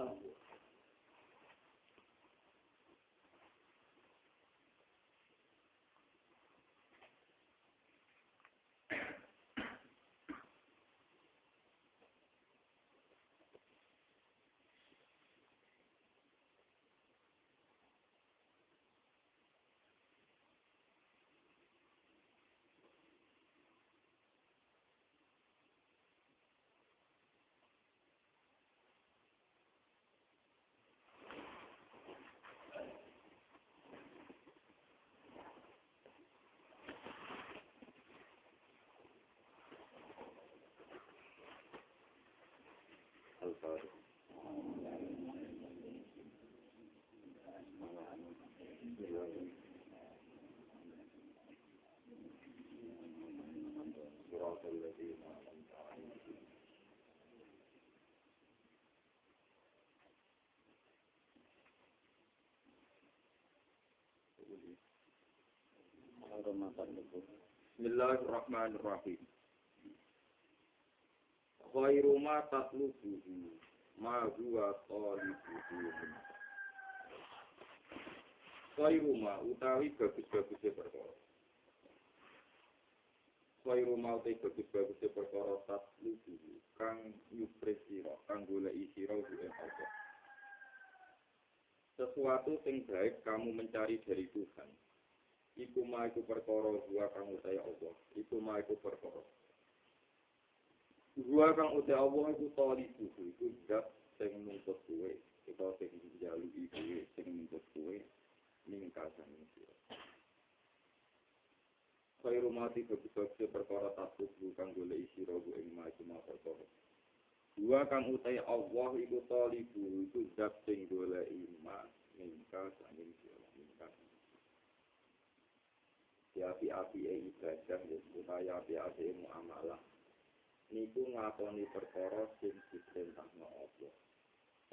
answer. motor Bismillahirrahmanirrahim. Khairu ma tatlubuhu ma huwa talibuhu. Khairu ma utawi bagus-bagusnya perkara. Khairu ma utawi bagus-bagusnya perkara tatlubuhu kang yupres sira, kang goleki sira ing Allah. Sesuatu sing baik kamu mencari dari Tuhan. Iku ma iku perkara gua kang utai Allah. Iku ma iku perkara. Gua kang utai Allah iku tali buku. Iku zat sing nuntut kue. Kita sing jaluki kue. Sing nuntut kue. Ningkasan sira. Khairu mati bagus-bagus perkara tasbih kang golek sira ku ing ma iku ma perkara. Gua kang utai Allah iku tali buku. Iku zat sing golek iman. Ningkasan sira. Ningkasan ya api-api e ibadah ya supaya api-api muamalah niku nglakoni perkara sing diperintahno Allah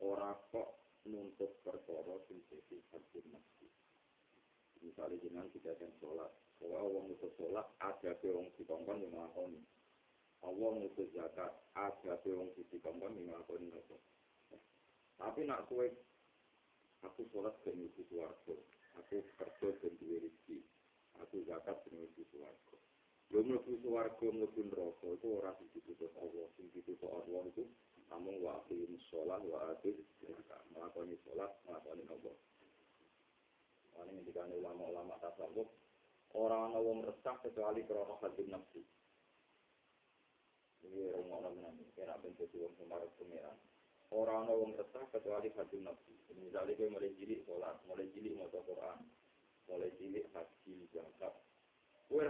ora kok nuntut perkara sing dadi hati nafsu misalnya jenengan tidak ada sholat. Bahwa wong nuntut sholat ada ke wong dikongkon yang nglakoni. Allah nuntut zakat ada ke wong dikongkon yang nglakoni apa? Tapi nak kue aku sholat ke warga aku kerja dan duwe rezeki. Aku zakat menuju suwargo. Yo mlebu swarga mlebu neraka itu ora sing ditutup Allah, sing ditutup Allah itu namung wa aqim shalah wa atil zakat. Nglakoni salat, nglakoni Allah. Ana ngendikane ulama-ulama tasawuf ora ana wong resah kecuali krana hati nafsi. Ini orang orang menang, kira bentuk wong semarang pengiran. Orang ana wong resah kecuali hati nafsi. Misalnya mulai cilik sholat, mulai cilik maca Quran, mulai cilik hati zakat, sholat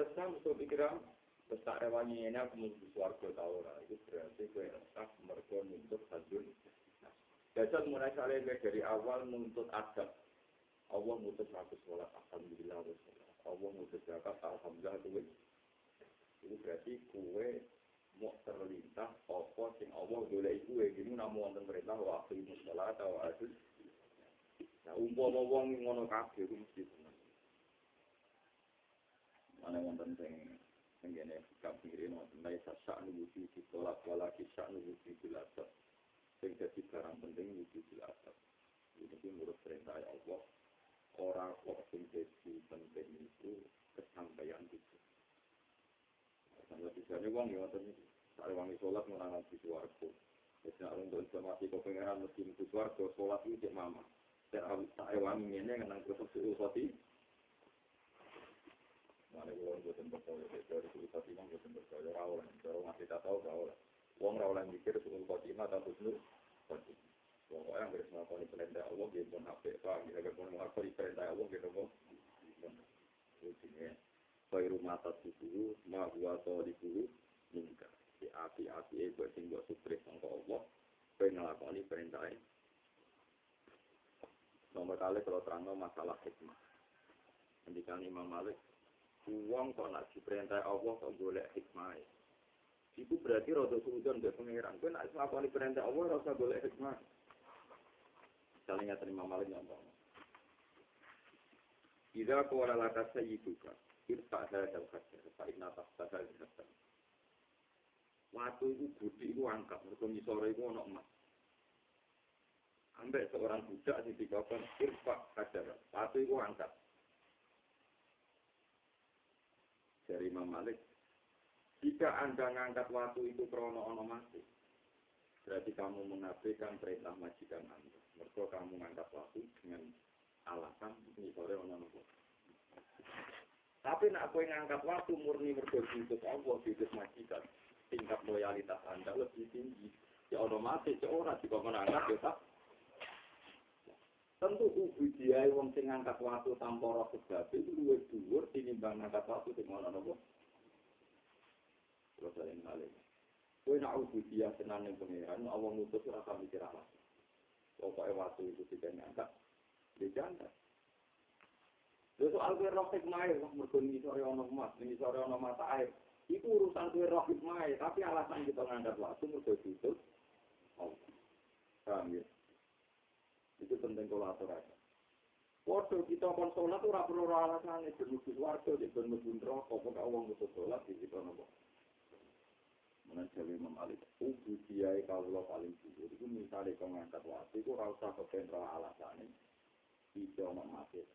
wangi ini aku mau suarga tau lah. Itu berarti gue resah mereka nuntut hajun. Jajal mulai kalian dari awal nuntut adab. Allah mutus aku sholat, alhamdulillah sholat. Allah mutus zakat, alhamdulillah itu. Itu berarti kue mau terlintas apa sing Allah boleh iku gini namun wonten perintah wa aqimu sholata wa atu. Nah umpama wong ngono kabeh mesti bener. Ana wonten sing sing ngene kabire wonten lae sasak nuwuji di sholat wala kisah nuwuji di latar. Sing dadi barang penting nuwuji di latar. Ini menurut perintah Allah orang kok sing dadi penting itu kesampaian itu. Sampai bisa wong ya ngoten iki. Sare wangi salat menangan di swarga. Wis nek untuk informasi kok pengeran mesti di swarga salat iki cek mama. Nek tak wangi ngene nang terus suhu hati. Mane wong boten percaya dari hati nang boten percaya ora oleh. Cara ngasih tak tahu oleh. Wong ora oleh mikir suhu hati mah tak husnul khotimah. Pokoknya yang harus melakukan perintah Allah, dia pun HP, Pak. Kita pun melakukan perintah Allah, kita pun. Ujungnya, Khairu mata tubuh, ma huwa tolibuhu, minka. Di api-api itu, sing buat supres sama Allah, kau ngelakoni perintahnya. Nomor kali kalau terang masalah hikmah. Ketika Imam Malik, uang kok nak diperintah Allah kok boleh hikmah. Itu berarti rodo suudon dari pengiran. Kau nak ngelakoni perintah Allah, rasa boleh hikmah. Misalnya terima maling nyontoh. Ida kuala laka sayyiduka, irfa hadal hajar, fa'inna tahtaha hajar. Waktu itu budi itu angkat, mereka sore itu ada emas. Ambek seorang budak di dikatakan irfa hajar, waktu itu angkat. Dari Imam Malik, jika anda ngangkat waktu itu krono ono berarti kamu mengabaikan perintah majikan anda. Mereka kamu ngangkat waktu dengan alasan ini sore ono nopo. Tapi nak aku ngangkat waktu murni mergo untuk Allah hidup majikan, tingkat loyalitas anda lebih tinggi. Ya otomatis ya ora jika menangkat ya tak. Tentu ubudiyah wong sing ngangkat waktu tanpa roh sebab itu luwih dhuwur tinimbang ngangkat waktu sing ono nopo. Terus lain kali. Kowe nak ubudiyah tenan ning pangeran, Allah ngutus ora sampe mikir alasan. Pokoknya waktu itu tidak ngangkat, dia janda. Lalu soal kue roh hikmah, mereka ini sore ono emas, ini sore ono mata air. Itu urusan kue roh hikmah, tapi alasan kita ngangkat waktu, mereka itu. Oh, paham ya? Itu penting kalau aja. Waduh, kita kon sholat ora perlu alasan itu mesti warga di ben mlebu neraka kok wong mesti sholat di kita nopo. Jawa Imam Malik, ubu diai kalau paling jujur itu misalnya kau ngangkat waktu itu rasa kepentra alasannya bisa mati.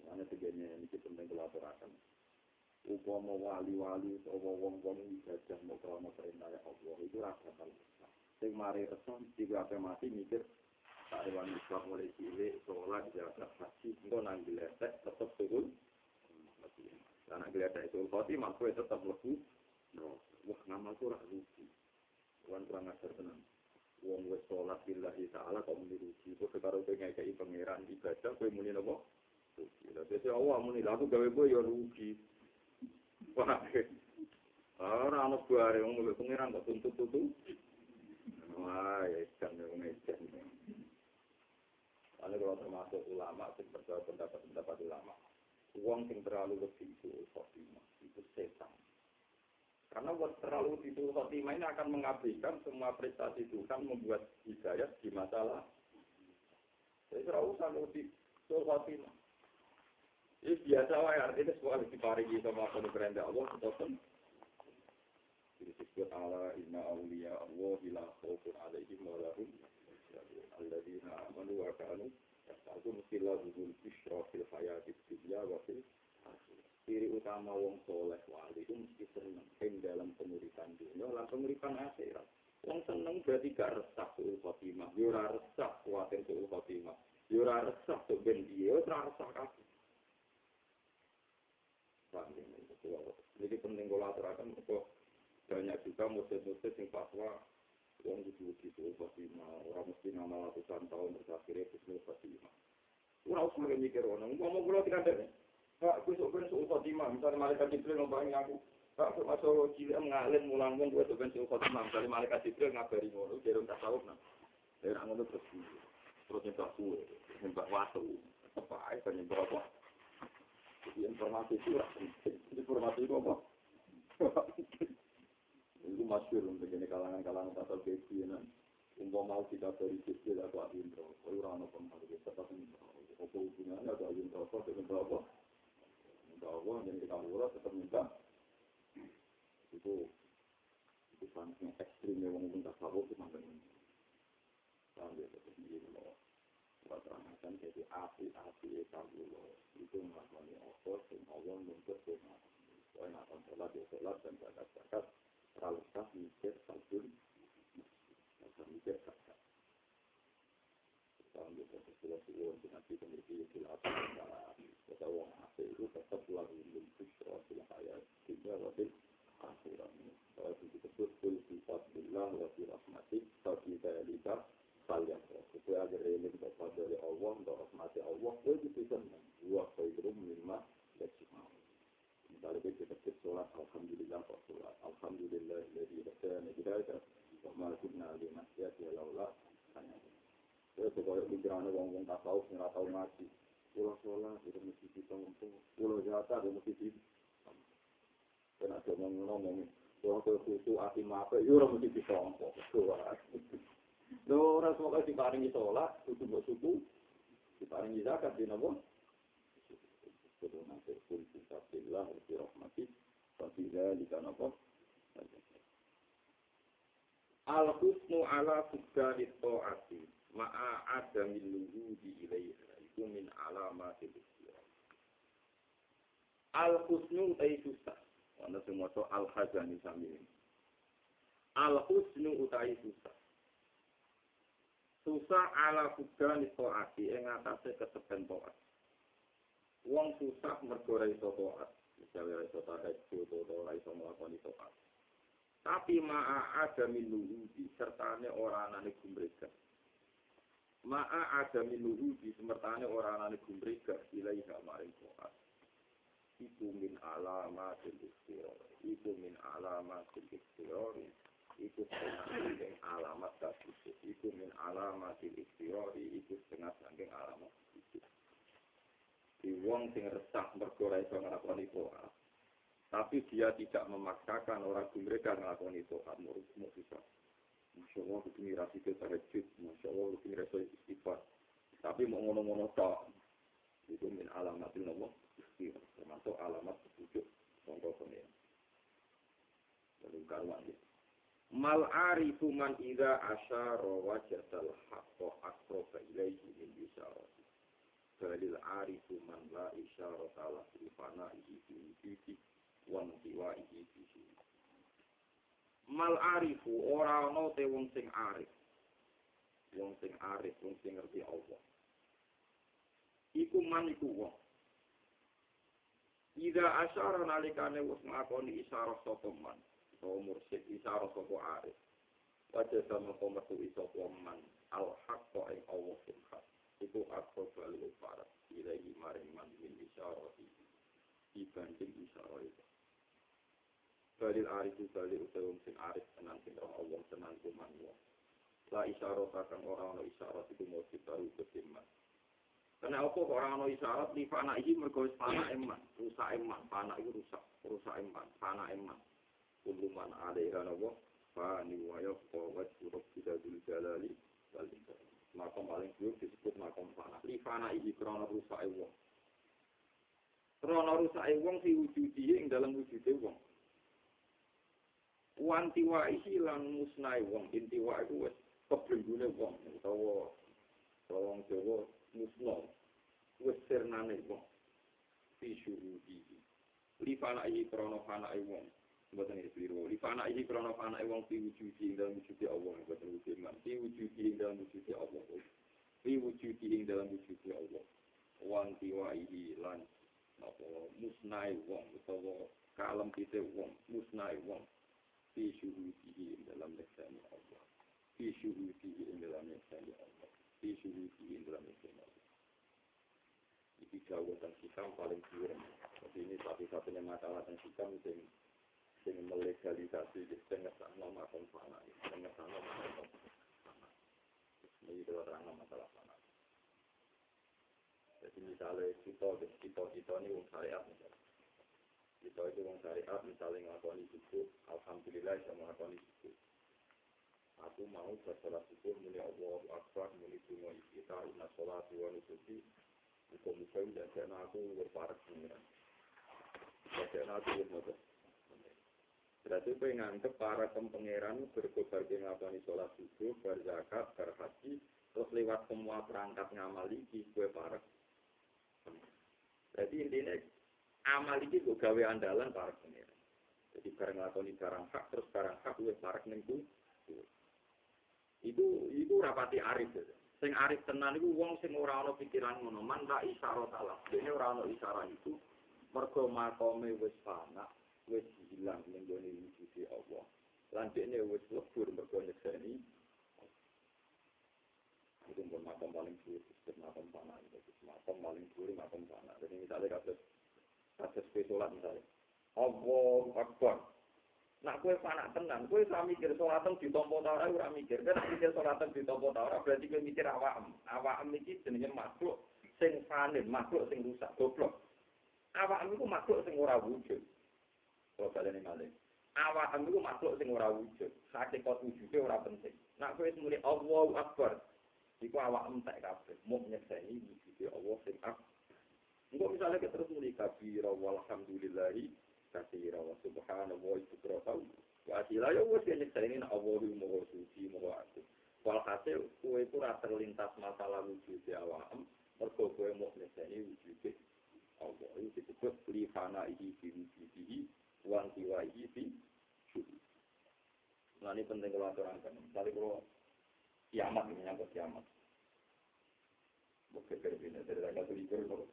Mana segini ini penting kolaborasi. Upama wali-wali atau wong-wong ibadah mau krono perintah Allah itu rasa kalau Sing mari resah jika apa mati mikir tak hewan Islam mulai cilik sholat jaga haji engkau nang geletek tetap turun. Karena geletek itu khotimah kue tetap lebih no wah nama itu rak rugi. Wan kurang ajar tenang wong wis sholat billahi ta'ala kok muni rugi? Kok karo ngekeki pangeran ibadah kowe muni napa? Rugi. Lha dadi Allah muni. Lha aku gawe kowe ya rugi. Wah ora ana buare wong mbek pangeran kok tuntut-tuntut wah ya kan wong edan Ada kalau termasuk ulama, sing percaya pendapat-pendapat ulama, uang yang terlalu lebih itu khotimah, itu setan. Karena buat terlalu itu khotimah ini akan mengabaikan semua prestasi Tuhan membuat hidayat di masalah. Jadi terlalu usah di itu khotimah. Ini biasa wae artinya sekolah diparingi sama perintah Allah betul disebut ala inna awliya Allah ila khawfun alaihim wa lahum alladzina amanu wa kanu Aku mesti lahul bishra fil hayatid dunya wa fil Ciri utama wong soleh wali itu mesti seneng ing dalam penguripan dunia lan penguripan akhirat. Wong seneng berarti gak resah suul khotimah, yo ora resah kuatir suul khotimah. Yo ora resah tuh ben dia ora resah kabeh. Jadi penting kalau aturakan kok banyak juga murid-murid yang fatwa Wong itu gitu Fatimah, orang mesti nama ratusan tahun terus akhirnya Husnul Fatimah. Ora usah mikir ono, ngomong kula tidak ada. Pak, besok ben suul khotimah. Misalnya malaikat Jibril ngomongin aku, Pak, masuk cilik ngalim mulang wong gue sebenarnya suhu khotimah. Misalnya malaikat Jibril ngabari ngono, jadi tak tahu nah. Dari ngono terus terus nyembah kue, nyembah watu, apa aja nyembah apa. Informasi itu informasi itu apa? Itu masyur untuk ini kalangan-kalangan pasal kebianan. Umpam mau kita dari kecil atau indro, kalau orang apa pengaruh tetap indro. Apa hubungannya atau indro apa dengan apa? Minta Allah dan kita murah tetap minta. Itu itu sangat ekstrim yang minta tasawuf itu sampai ini. Sampai tetap begini loh. Terangkan jadi api-api kabul itu melakukan apa? Sehingga Allah menuntut dengan Soalnya akan sholat ya sholat dan zakat-zakat terlalu sah mikir sabun masa mikir zakat. Tahun dua ribu sepuluh sepuluh nanti memiliki khilafah kata uang asli itu tetap lalu untuk soal khilafah tiga wabil akhirat. Kalau disebut kul sifat billah wa fi rahmati tapi saya lihat kalian supaya agar ini kepada Allah, untuk rahmati Allah, itu bisa dua khairum lima yajma'u. Kita ketik sholat, Alhamdulillah kok sholat. Alhamdulillah dari dasarnya hidayah. Wa kunna li nasyati laula hanya. Ya supaya pikirannya wong-wong tak tahu, nggak tahu ngaji. Pulau sholat, itu mesti kita ngomong. Pulau jatah, itu mesti kita. Kena ada ngomong-ngomong. Khusus hati mape, itu mesti kita ngomong. Lho, orang semua diparingi sholat, itu buat suku. Diparingi zakat, di nama. Kuruna firkul kisabillah Wa rahmati Fabila likan apa Al-husnu ala fudari ta'ati Ma'a adamil luhudi ilaiha Itu min alamatil istirah Al-husnu utai susah. Wanda semua so al-hajani sambil Al-husnu utai susah. Susah ala fudari ta'ati Yang atasnya kesepen ta'ati wong susah mergo ora iso taat misalnya ora iso tahajud atau ora iso melakukan taat tapi ma'a ada minuhudi sertane ora anane gumrega ma'a ada minuhudi sertane ora anane gumrega ilaiha maring taat iku min alamatil ikhtiar iku min alamatil ikhtiar iku setengah alamat kasih iku min alamatil ikhtiar iku setengah saking alamat di wong sing resah mergo ora iso taat. Tapi dia tidak memaksakan orang mereka nglakoni taat murid bisa. Masya Allah, itu mirasi ke tahajud. Masya Allah, itu mirasi istighfar. Tapi mau ngono-ngono tak. Itu min alamatin Allah. Istighfar. Termasuk alamat petunjuk. Contoh pengen. Lalu karuan ya. Mal arifu man ida asyara wajadal haqqa akroba ilaihi min bisyarati balil arifu man la isyarata la fana ihi fi wujudi wa mutiwa ihi fi mal arifu ora ana te wong sing arif. Wong sing arif wong sing ngerti Allah. Iku man iku wong. Ida asyara nalikane wis ngakoni isyarah sapa man utawa mursyid isyarah sapa arif. Wajah sama kometu sapa man al haqqa ing Allah sing hak itu akrob balik farat ilahi maring man min isyarati dibanding isyarah itu Balil arif balil utawung sing arif tenan sing roh Allah tenan kuman wong La isyarah takang orang no isyarat itu mau baru ketimbang Karena apa orang no isyarat? Di fana ini mergawis fana eman Rusak eman, fana itu rusak. Rusak eman, fana eman Kuluman alaiha nawa Fani wa yafqa wajhu tidak dul jalali Balik makom paling buruk disebut makom fana. Li fana iki krana rusak wong. Krana rusak wong si wujudi ing dalam wujude wong. Wanti wa isi lan musnai wong, inti wa iku wis keblembune wong utawa wong Jawa musna. Wis sirnane wong. Fi syuhudi. Li fana iki krana fana wong. Mboten iki keliru. Li fana iki krana fana wong fi wujudi ing dalam wujudi Allah, mboten wujudi man. Fi wujudi ing dalam wujudi Allah. Fi wujudi ing dalam wujudi Allah. Wan tiwaihi lan apa musnai wong utawa kalem pite wong, musnai wong. Fi syuhudi ing dalam leksane Allah. Fi syuhudi ing dalam leksane Allah. Fi syuhudi ing dalam leksane Allah. Iki jawaban kita paling keren. ini satu-satunya masalah yang hikam sing sing melegalisasi sing ngesakno makom fana sing ngesakno makom fana ini orang masalah fana jadi misalnya kita kita kita ini wong syariat kita itu wong syariat misalnya ngelakoni suku alhamdulillah bisa ngelakoni suku aku mau bersolat subuh muni Allah Akbar muni dungo kita inna sholat wa nusuki. Muka-muka dan aku berparak pengiran. Dan aku bermotor. Berarti gue nganggep para pengeran berkobar ke ngapani sholat subuh, berzakat, berhaji, terus lewat semua perangkat ngamal iki gue parek. Jadi intinya amal iki gue gawe andalan para pengeran. Jadi bareng ngakoni barang hak, terus barang hak gue parek nengku. Itu itu rapati arif gitu. Sing arif tenan iku wong sing ora ana pikiran ngono, man ra isyarat salah. Dene ora ana isyarat itu mergo makome wis panak, wis hilang ning gone wujude Allah. Lan dene wis lebur mergo nyekseni itu pun makam paling sulit, itu makam panak, itu makam paling sulit, makam panak. Jadi misalnya kasus kasus sholat misalnya, Allah Akbar, Nak kue panak tenan, kue ora mikir salatan ditampa ta ora ora mikir. Kowe nak mikir salatan ditampa ta ora berarti kue mikir awak. Awak iki jenenge makhluk sing fani, makhluk sing rusak, goblok. Awak iku makhluk sing ora wujud. Kalau malih. Awak iku makhluk sing ora wujud. Hakikat wujude ora penting. Nak kowe muni Allahu Akbar, iku awak entek kabeh. Mau nyekseni wujude Allah sing akbar. Engko misalnya kita terus muni kabira walhamdulillahi kasira wa subhanallah itu tahu wa asila ya wis nyeksa ini Allah moho suci moho aku walhasil kue itu terlintas masalah wujud di awam mergo kue mau nyeksa ini wujud Allah itu disebut lifana ihi fi wujudihi wan tiwa ihi fi Nah ini penting kalau aturkan. Misalnya kalau kiamat ini nyangkut kiamat. Bukan berbeda dari tanggal tujuh itu.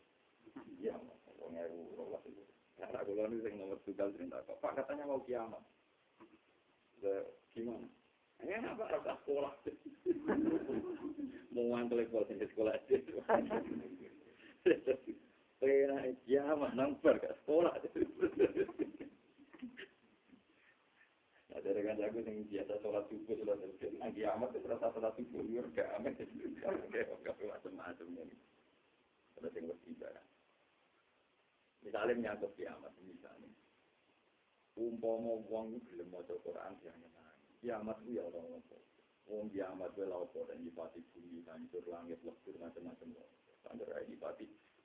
Kiamat. Kalau ngeru, rolas itu. Karena kalau ini yang nomor tunggal cerita kok. Pak katanya mau kiamat. Gimana? Ya, apa rasa sekolah? mau ngantel kalau sekolah aja. Pena kiamat nampak ke sekolah. Nah, dari kan aku yang biasa sholat subuh, sholat subuh. Nah, kiamat itu rasa sholat subuh, ya, gak amat. Gak macam-macam. Terus yang berbicara. Misalnya menyangkut kiamat, misalnya. Umpama wong gelem maca Quran yang nyenangi. Kiamat ku ya ora ono. Wong kiamat lha opo dan dipati bumi hancur langit lebur macam-macam. Sampai ra dipati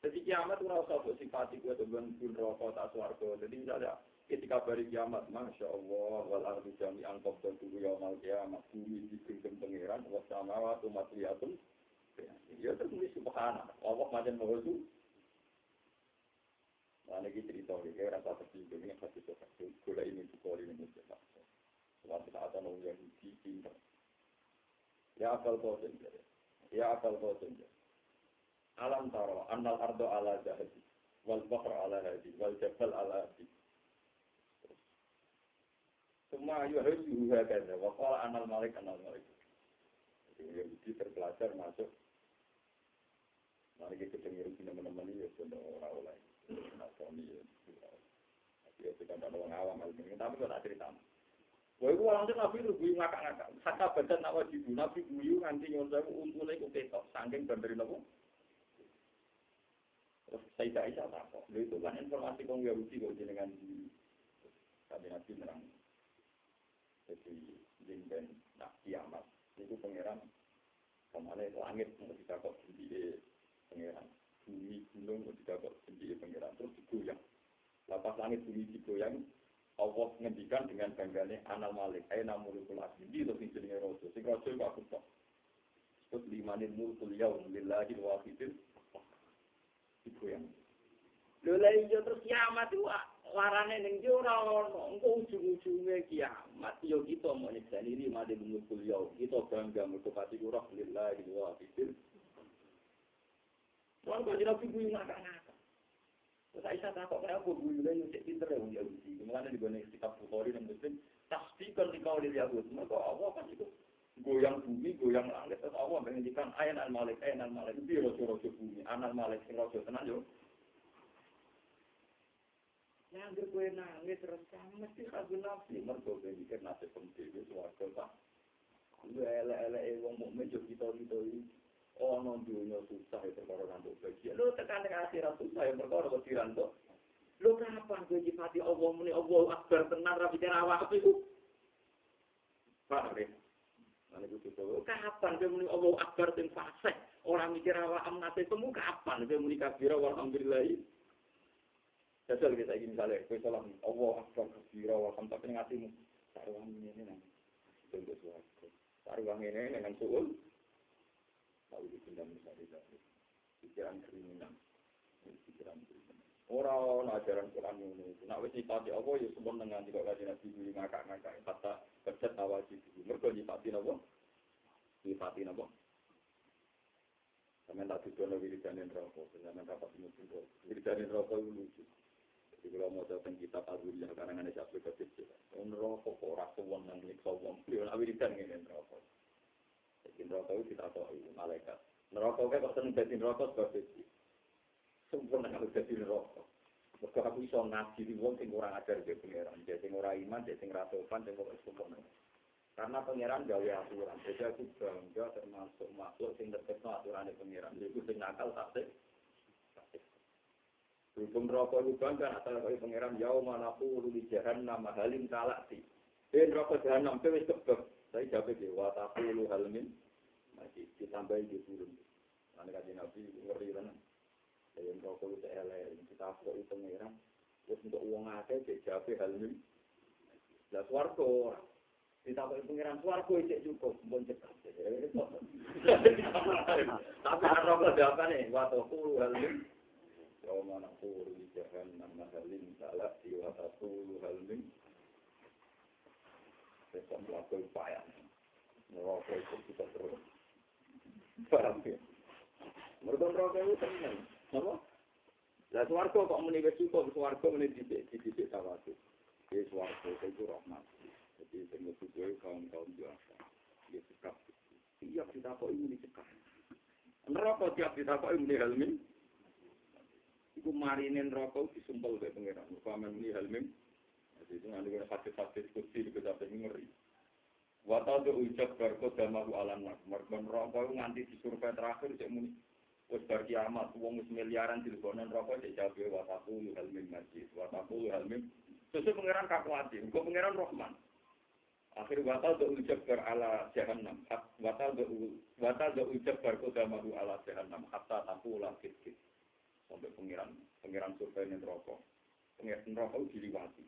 Jadi kiamat itu rasa untuk simpati gue tujuan pun rokok tak suarga. Jadi misalnya ketika bari kiamat, masya Allah, wal ardu jami angkop dan tunggu yamal kiamat, bumi digenggam pangeran, wasama waktu maksuliyatum. Ya terus ini subhanallah, Allah macam mau Nah, ini cerita, ini rasa tersinggung, ini kasih sokat, gula ini buka ini muslim. Suatu saat ada orang Yahudi pintar. Ya akal kau. Ya akal kau. Alam taro, annal ardo ala jahadi, wal bahr ala hadi, wal jabal ala hadi. Semua ayu harus kan, wakala anal malik anal malik. Jadi Yahudi terpelajar masuk. Mari kita dengar teman-teman ini ya sudah orang-orang Nasrani ya. Ya sudah ada orang awam tapi kok tak cerita. Wah, itu langsung Nabi itu guyu ngakak-ngakak. Kata badan nak wajib Nabi guyu nganti nyonsa itu untungnya itu ketok. Sangking bandari nopo. Terus saya Aisyah tak kok. Itu kan informasi kong Yahudi kok jenengan di Tadi Nabi. Jadi jengben nak kiamat. Itu pangeran. Ke mana langit mau kok sendiri pangeran bumi gunung tidak kok sendiri pengiran terus digoyang. Lapas langit bumi digoyang, Allah ngendikan dengan bangganya anal malik, aina mulukul asli, di lo sing jenenge rojo, sing rojo itu aku kok. Sebut limanin mulkul yaum lillahi wahidin digoyang. Lho lha iya terus kiamat itu warane ning yo ora ono. Engko ujung-ujunge kiamat yo kita mau nyekani ini mati mulkul yo. Kita bangga mergo pati kurang lillahi wa fitil. Wong kok dina pibu ngakak-ngakak. Takut kayak aku dulu ya cek pinter ya Yahudi. Mulane kitab Bukhari dan Muslim tasdiqan di kaul Yahud. Maka Allah kan itu goyang bumi, goyang langit. Terus Allah menghentikan ayan al malik, ayan al malik. Itu rojo-rojo bumi, anal malik, sing rojo tenan yo. Yang gue nangis terus mesti kagu nafsi mergo gue mikir nasib penting suwarga pak. Gue elek-elek wong mukmin yo kita-kita iki ono dunya susah itu perkara rantuk bagian. Lu tekan ning akhirat susah ya perkara kok dirantuk. Lu kapan gue nyifati Allah muni Allah akbar tenan ra pikir awak iku. Pak ya. Nanti gue tiba-tiba, kapan gue muni Allah akbar dan fasih? Orang mikir Allah nate itu, kapan gue muni kabira walhamdulillah ini? Saya selalu kayak gini, misalnya, salam, Allah akbar kabira walhamdulillah, tapi ngasihmu, taruhan ini ini nang, itu gue suaraku. Taruhan ini ini nang suul, tapi gue pindah misalnya, pikiran kriminal. Kriminal. Orang ajaran Quran ini, nak wis nyipati Allah, ya dengan tidak kaji nabi dulu ngakak-ngakak, kata kerja tawajib dulu, mereka nyipati apa? Nyipati apa? Sampai tak tujuan wiridanin rokok, sampai dapat nyusun rokok, wiridanin rokok itu lucu. Jadi kalau mau jawab kitab Al-Huriyah, karena ada satu kecil, neraka kok rasa wong nang nyiksa wong, beliau nak wiridan ngene neraka. Jadi neraka itu kita tahu malaikat. Neraka kok seneng jadi neraka sebab. Sempurna kalau jadi neraka. Mereka aku bisa ngaji di wong sing ora ajar ke pangeran, jadi sing ora iman, jadi sing ra sopan, sing kok sempurna. Karena pangeran gawe aturan, jadi aku bangga termasuk makhluk sing terkena aturan pangeran. Jadi sing nakal tak Hukum rokok itu bangga, asal kau pangeran jauh mana aku di jahanam halim kalati. Dan rokok jahanam itu wis kebek. Saya jawab dia, wataku lu halmin masih ditambahi di turun. Nanti kaji nabi ngeri Dan rokok itu kita itu. Terus untuk uang ada, dia jawab halmin. Lah suarco orang. Ditakut pangeran suarco itu cukup, cekat. Tapi rokok jawabannya, wataku lu halmin Yawma naqulu li jahannam mahalin salati wa taqulu hal Besok melakukan upaya Neraka itu kita terus ya? Neraka itu Apa? Lah suarga kok meni wis cukup suarga meni didik didik tawatu. Ya suarga itu rahmat. Jadi sing mlebu kowe kaum-kaum biasa. Ya cekap. Tiap ditakoki muni cekap. Neraka tiap ditakoki muni helmi. Iku marinin rokok disumpel ke pengiran. Mukaman ini halmim. Jadi itu nanti kena hadis-hadis kursi di kita ngeri. Wata do ucap barko damahu alam nak. Mergon rokok nganti di survei terakhir cek muni. Wes bar kiamat wong wis miliaran dilebonen rokok cek jabe wataku lu halmim masjid. Wataku lu halmim. Sesuai pengiran kakuati. Engkau pengiran Rahman. Akhir watal do ucap bar ala jahannam. Watal do watal do ucap barko damahu ala jahannam. Hatta takulah kit-kit sampai pengiran pengiran survei neraka pengiran neraka diliwati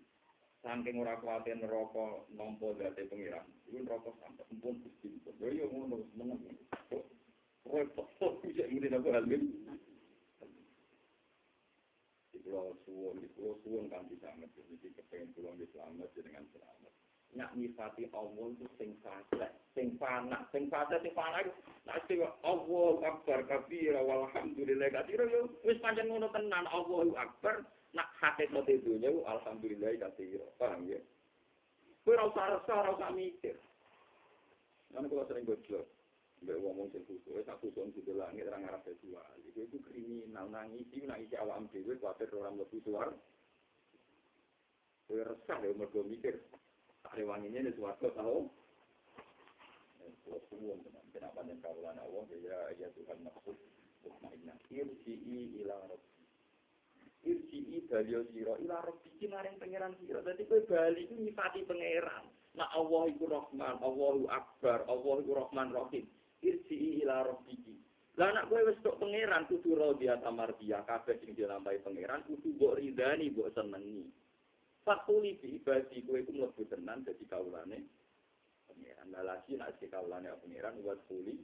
saking ora kuatir neraka nampa date pengiran iku neraka sampai pun gusti yo yo ngono meneng Kalau suwon, kalau suwon kan bisa ngerti, jadi kepengen pulang di selamat, dengan selamat. nak nyifati Allah itu sing fase, sing fana, sing fase, sing itu nak istiwa Allah akbar kabira walhamdulillah katira yo wis pancen ngono tenan Allah akbar nak hakikat dunya alhamdulillah katira paham ya ora usah rasa mikir Nanti kalau sering gojlok, mbak ngomong sing wis aku son di langit orang arah seksual, itu itu kriminal nangis, itu nangis awam dewi, khawatir orang lebih suar, kowe resah ya mergo mikir, Hari wanginya di suatu tahu. Kalau semua kenapa dan kaulan Allah ya ya Tuhan maksud mutmainah. Irji'i ila rabbi. Irji'i balio siro ila rabbi maring pangeran siro. Dadi kowe bali iku nyifati pangeran. Nah Allah iku Rahman, Allahu Akbar, Allah iku Rahman Rahim. Irji'i ila rabbi ki. Lah anak kowe wis tok pangeran kudu radhiya tamardiya kabeh sing dilampahi pangeran kudu mbok ridani, mbok senengi. Fakuli bi ibadi kue itu mlebu tenan dadi kaulane pangeran. Lah lagi nek si kaulane pangeran buat kuli.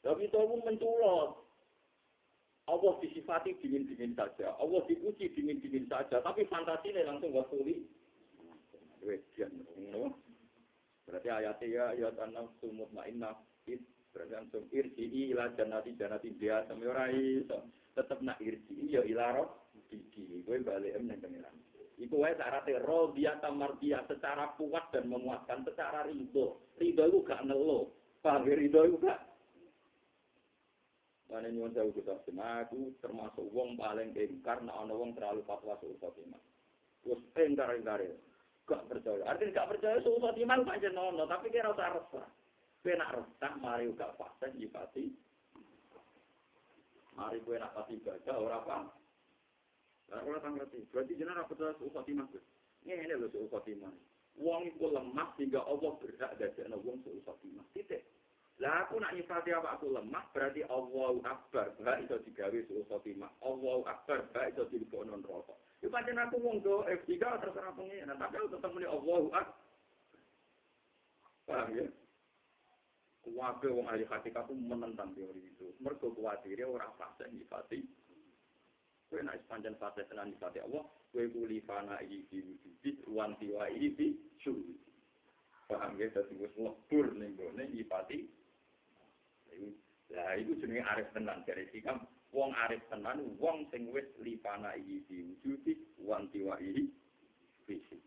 Tapi itu pun menculot. Allah disifati dingin-dingin saja, Allah dipuji dingin-dingin saja, tapi fantasinya langsung wasuli. Berarti ayatnya ya ya tanah sumut ma'inna berarti langsung irji ila janati janati dia sampai ora iso. Tetep nak irji ya ilaro diki. Gue balik em nang pengiran. Iku wae syaratnya dia tamar dia secara kuat dan memuaskan secara ridho. Ridho itu gak nelo. Paham ya ridho itu gak Mana nyuwun saya kita aku termasuk wong paling ingkar nak ana wong terlalu fatwa suul khotimah. Terus ingkar ingkar gak percaya. Artinya gak percaya suul khotimah pancen nono, tapi kira usah resah. Kowe nak resah mari gak fase nyifati. Mari kowe nak pasti baca ora paham. Lah ora tak ngerti. Berarti jenengan ora percaya suul khotimah. Ngene lho suul khotimah. Wong iku lemah sehingga Allah berhak dadekno wong suul khotimah. Titik. Lah aku nak nyifati apa aku lemah berarti Allahu Akbar. Gak iso digawe suul khotimah. Allahu Akbar gak iso dilebokno neraka. Iku pancen aku wong do F3 terserah pengen. Tapi aku tetep muni Allahu Akbar. Paham ya? Kuwabe wong ahli hakikat itu menentang teori itu. Mergo kuwatirnya orang fase nyifati. Kue nak sepanjang fase tenan nyifati Allah. Kue kuli fana ini di wujudi. Wanti wa ini di syurudi. Paham ya? Jadi wis lebur ning gone nyifati Lah itu jenenge arif tenan dari sikam wong arif tenan wong sing wis lipana iki diwujudi wan tiwa iki fisik.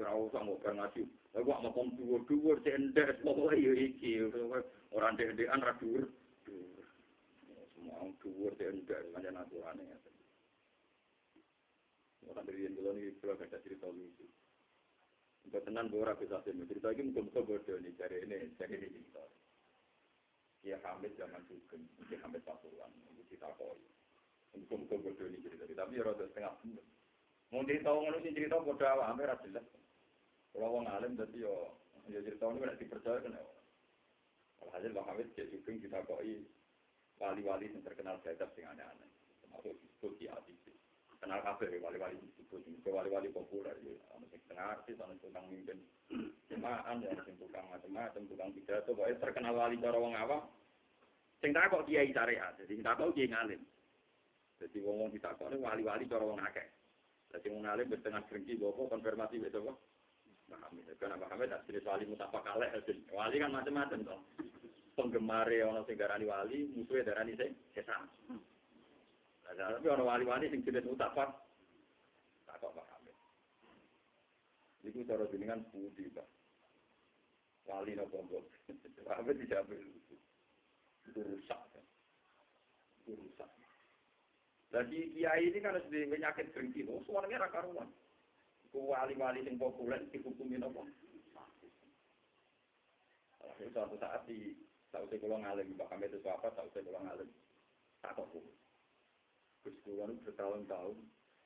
Ora usah mau ngaji. Lah kok mau dhuwur-dhuwur cek endek pokoke yo iki ora ndek-ndekan ra dhuwur. Semua dhuwur cek endek pancen aturane. Ora dari yang dulu ini kalau ada cerita lucu. Untuk tenan ora bisa cerita ini mungkin-mungkin bodoh nih cari ini, cari ini cerita. Ya Hamid zaman Sugeng, ya Hamid Pasuruan, itu kita koi. Muka-muka bodoh ini cerita, tapi ya rada setengah bener. Mau cerita ngono sih cerita bodoh awak, hampir jelas. Kalau orang alim tadi yo, ya cerita ini tidak dipercaya kan ya. Kalau hasil Bang Hamid ya Sugeng kita koi wali-wali yang terkenal jadab sing aneh-aneh, termasuk disebut di ATC. Kenal kafe wali-wali disebut, wali-wali populer ya, ada yang setengah artis, yang tukang mimpin jemaah, ya, ada yang tukang macam-macam, tukang pidato, pokoknya terkenal wali cara wong awam. Sing tak kok kiai syariat, sing tak kok kiai ngalim. Jadi wong wong ditakok ini wali-wali cara wong akeh. Jadi wong ngalim bertengah serengki bawa konfirmasi betul kok. Ya, karena paham ya, jenis wali mutapa kalek, wali kan macam-macam toh. Penggemar orang sing darani wali, musuhnya darani sing setan. Nah, tapi orang wali-wali sing jenis mutapa, tak kok paham ya. Itu cara jenengan budi, Pak. Wali nopo mbok. Paham dijawab itu. Itu rusak. Itu rusak. Jadi kiai ini kan harus penyakit berhenti, oh suaranya raka ruang. Wali-wali yang populer dihukumi nopo. Suatu saat di tak usah kalau ngalim, bahkan itu apa, usah kalau ngalim. Tak kok Gus Kulon bertahun-tahun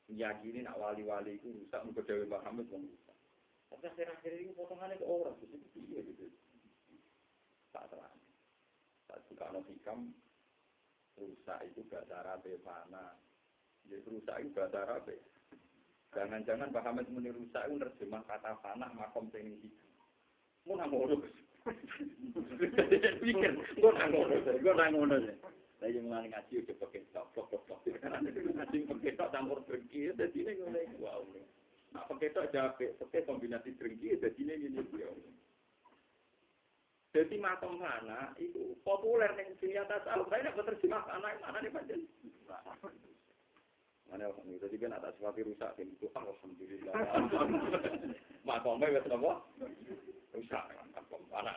meyakini nak wali-wali itu rusak, muka Dewi Muhammad wong rusak. Tapi akhir-akhir ini potongannya ke orang, itu iya gitu. Tak terang. Tak suka no hikam, rusak itu bahasa Arab mana. Jadi rusak itu bahasa Arab Jangan-jangan Pak Hamid muni rusak itu terjemah kata fana makom tinggi hikam. Mau nang ngono. Pikir, gue nang ngono, gue nang ngono. Saya mulai ngaji udah pakai tok, tok, tok. Ngaji pakai tok campur berki, jadi ini ngono. Wow. Nah, pakai tok jape, pakai kombinasi drengki, jadi ini ini dia. Jadi makom mana itu populer nih dunia tasawuf. Saya tidak terjemah mana mana nih pancen. Mana ini jadi kan ada sesuatu rusak itu alhamdulillah. Makomnya wes apa? Rusak makom mana?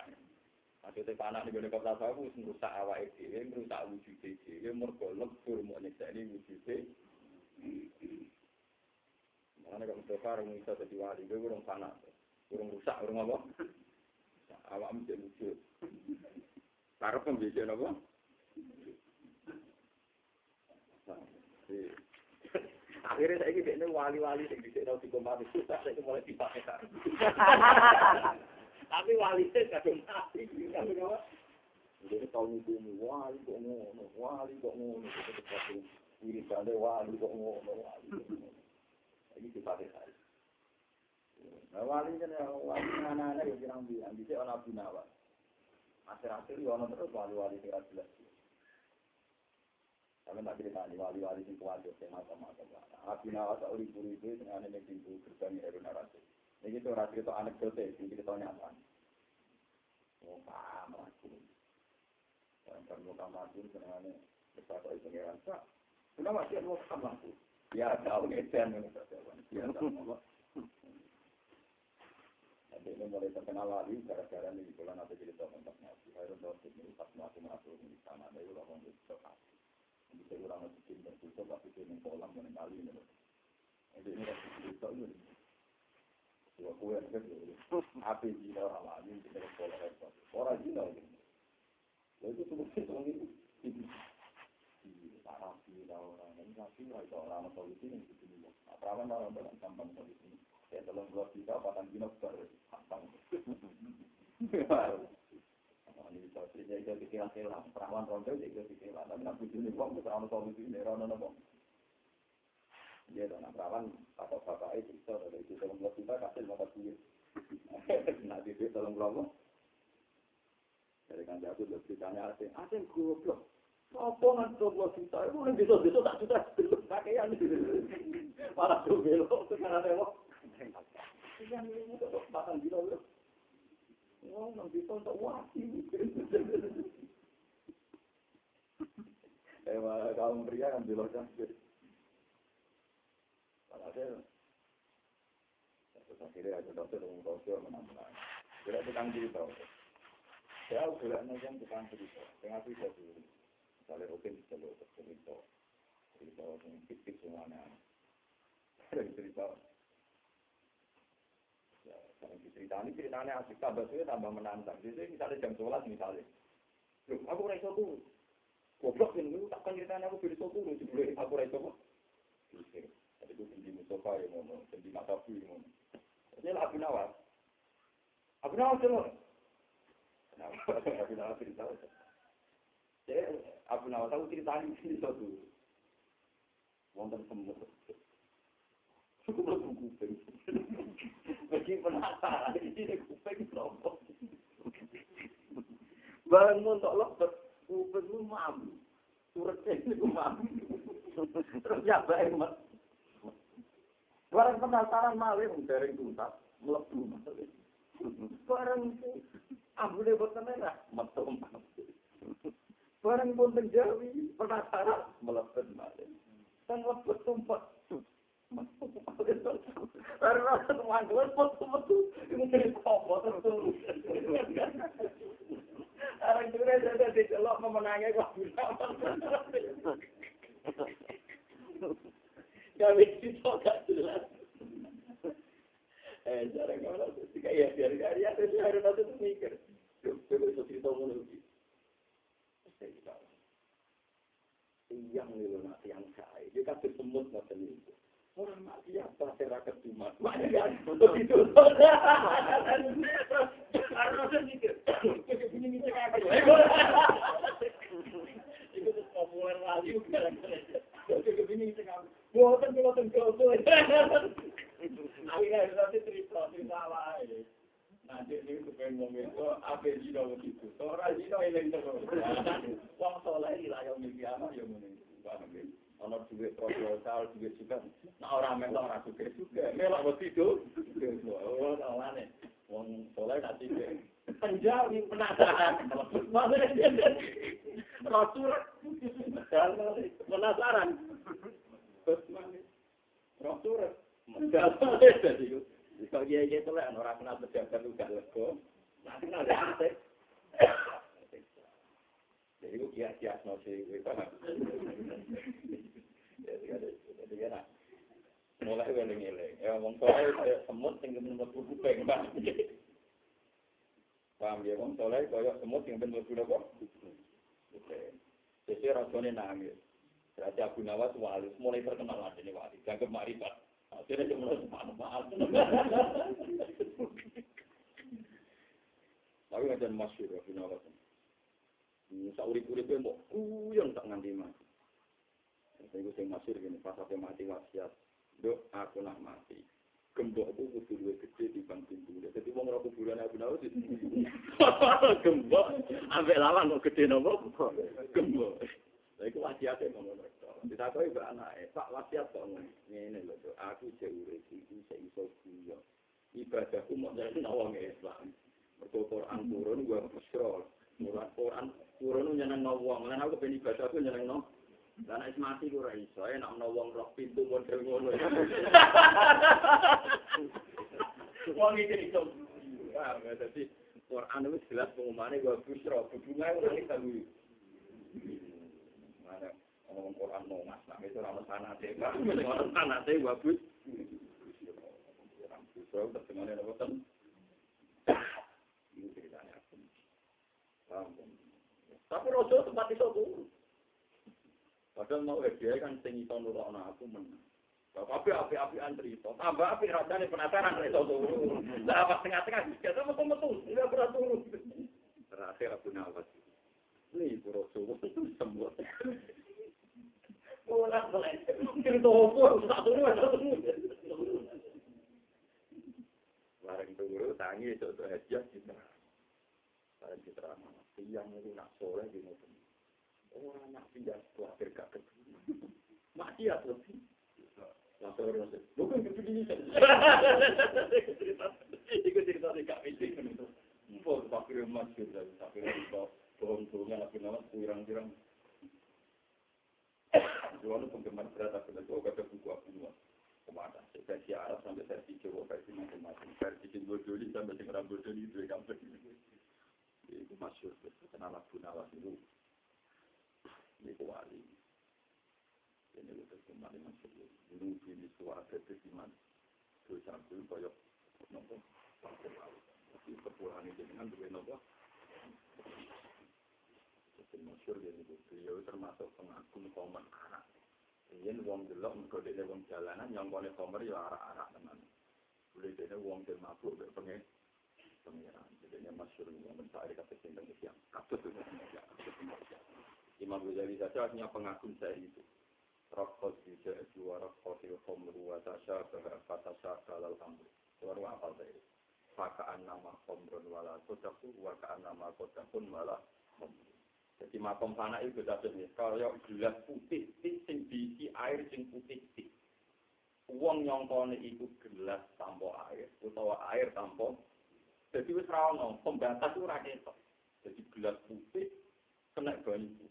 Maksudnya panah di gone kota tasawuf rusak awak dhewe, rusak wujud dhewe, mergo lebur mau nyeksa ini wujud Mana kalau Mustafa orang bisa jadi wali, gue kurang panas, kurang rusak, kurang apa? Awak mesti lucu. Karep pembicaraan apa? Akhirnya saya ini wali-wali yang bisa tahu di susah, saya mulai dipakai Tapi wali saya kadang mati, Jadi tahun itu wali kok ngono, wali kok ngono, wiridannya wali kok ngono, wali. Ini dipakai saya. Nah, wali kan ya, wali anak-anak yang bilang bilang, bisa orang Abu Nawas. Akhir-akhir ya orang terus wali-wali tidak jelas. Sampai tak cerita nih wali-wali sing kuat yo sing macam-macam. Abu Nawas puri itu sing ane ning pintu gerbang Harun Rasul. Ini itu ora cerita anekdote. Oh, paham aku. Dan kamu kamar pun senengane besar itu pengiran. Pak, kenapa mau kamar pun? Ya, tahu saja. Ya, tahu. Nanti ini mulai terkenal lagi gara-gara ini bulan nanti cerita tentang nabi. Harun Rasul ini pas masuk masuk di sana ada orang yang bisa kurang lebih bikin berbusa, tapi itu yang kolam, yang kali ini. Jadi ini harus bisa ini. Dua kue yang kecil, api gila, ramai, kita harus kolam hebat. Orang gila ini. Ya itu cukup sih, orang ini. Ini parah sih, ada orang. Ini rapi, ada orang yang tahu di sini. Apalagi orang yang tampang tahu di sini. Saya telah berbicara, patang gila, baru tampang. iso sing iso pikiran telah perawan ronda iso pikiran lan nabi jene wong wis ana to wis ora ana apa dia dan perawan apa bapak itu iso dari itu dalam waktu kita kasih lima belas menit nabi itu dalam kelompok dari kan jatuh dari ceritanya asing asing grup loh apa nggak tuh gua cerita itu kan bisa bisa tak cerita kakean para tuh belok tuh karena belok bahkan bilang loh Nang bisa untuk wati. Eh, kaum pria kan cantik. Hasil, terus akhirnya ada dokter yang dokter menambah. Tidak tukang cerita. Saya udah nanya tukang cerita. Tengah cerita dulu. Misalnya oke lo cerita. Cerita yang fiktif semuanya. Cerita. Ya, kalau cerita ini ceritanya asik tambah suwe tambah menantang. Jadi misalnya jam 11 misalnya. Loh, aku raiso tuh. Goblok ini, takkan ceritanya aku beri sopo. Sebelum aku raiso kok. Jadi itu tinggi Mustafa yang ngomong, tinggi Matabu yang ngomong. Ini lah Abu Nawas. Abu Nawas yang ngomong. Abu Nawas cerita. Jadi Abu Nawas aku cerita di sini satu. Wonten semut. Lebih kuping. Bagi penasaran, ini kuping kelompok. Bangun untuk lepas, kuping lu mampu. Suratnya ini mampu. Terus nyabak emas. Barang penasaran malih dari tuntas mlebu malih. Barang ambune boten enak metu Barang pun terjadi penasaran mlebet malih. Kan mlebet tumpat. Metu-metu ini jadi itu ya ada mikir. Itu Yang nanti yang dia kasih semut macam itu. Orang apa masyarakat cuma, mana ya? Untuk itu. Karena saya mikir, ini mikir apa? Itu populer lagi. Oke, begini kita Buatan buatan kau Akhirnya nanti cerita cerita lain. Nanti ini kepengen ngomong itu apa jino begitu. Orang jino ini terus. Wong soleh lah yang miliki anak yang menunggu. Ono duit melok ora suke suke melok wes itu awane wong soleh tak sike penjar penasaran. Maksudnya rasul dalem rasanya penasaran itu tuh. Lah pas tengah-tengah, kita mau metu, tidak pernah turun. Terakhir aku nawas. Ini rojo sembuh. Ora boleh. Cerita opo tak turu tak turu. Bareng turu tangi itu tuh hadiah kita. Bareng kita siang itu nak sore mobil. Orang nak pindah khawatir gak ketemu. Maksiat loh. Langsung cerita emas gitu. Emas. Bohong-bohongan aku nama penggemar berat aku lagi, oh kata buku aku semua. Ke mana? Versi Arab sampai versi Jawa, versi macam-macam. Versi Joli sampai itu yang kampung itu. Itu masyur, kenal aku nawas itu. Ini wali. Ini itu kembali. Dulu ini suara ketesiman. Terus aku koyok nopo. Tapi kepulangan ini dengan dua nopo. masyur jadi beliau termasuk pengagum komen anak. Ini wong delok mergo dene wong jalanan nyongkone komer ya arak-arak tenan. Boleh dene wong del mabuk pengen pengiran. Jadi masyur wong mencari kata yang katut itu Imam Ghazali saja artinya pengagum saya itu. Rokok juga dua rokok di komru wa tasya bahwa tasya kalal amru. Suara apa tadi? Fakaan nama komrun wala kodaku, wakaan nama kodakun malah komru. Jadi makom fana itu beda jenis. Kalau gelas putih, sing diisi air sing putih tik. Uang nyongkone itu gelas tanpa air, utawa air tanpa. Jadi wis ra pembatas itu ra Jadi gelas putih kena banyu.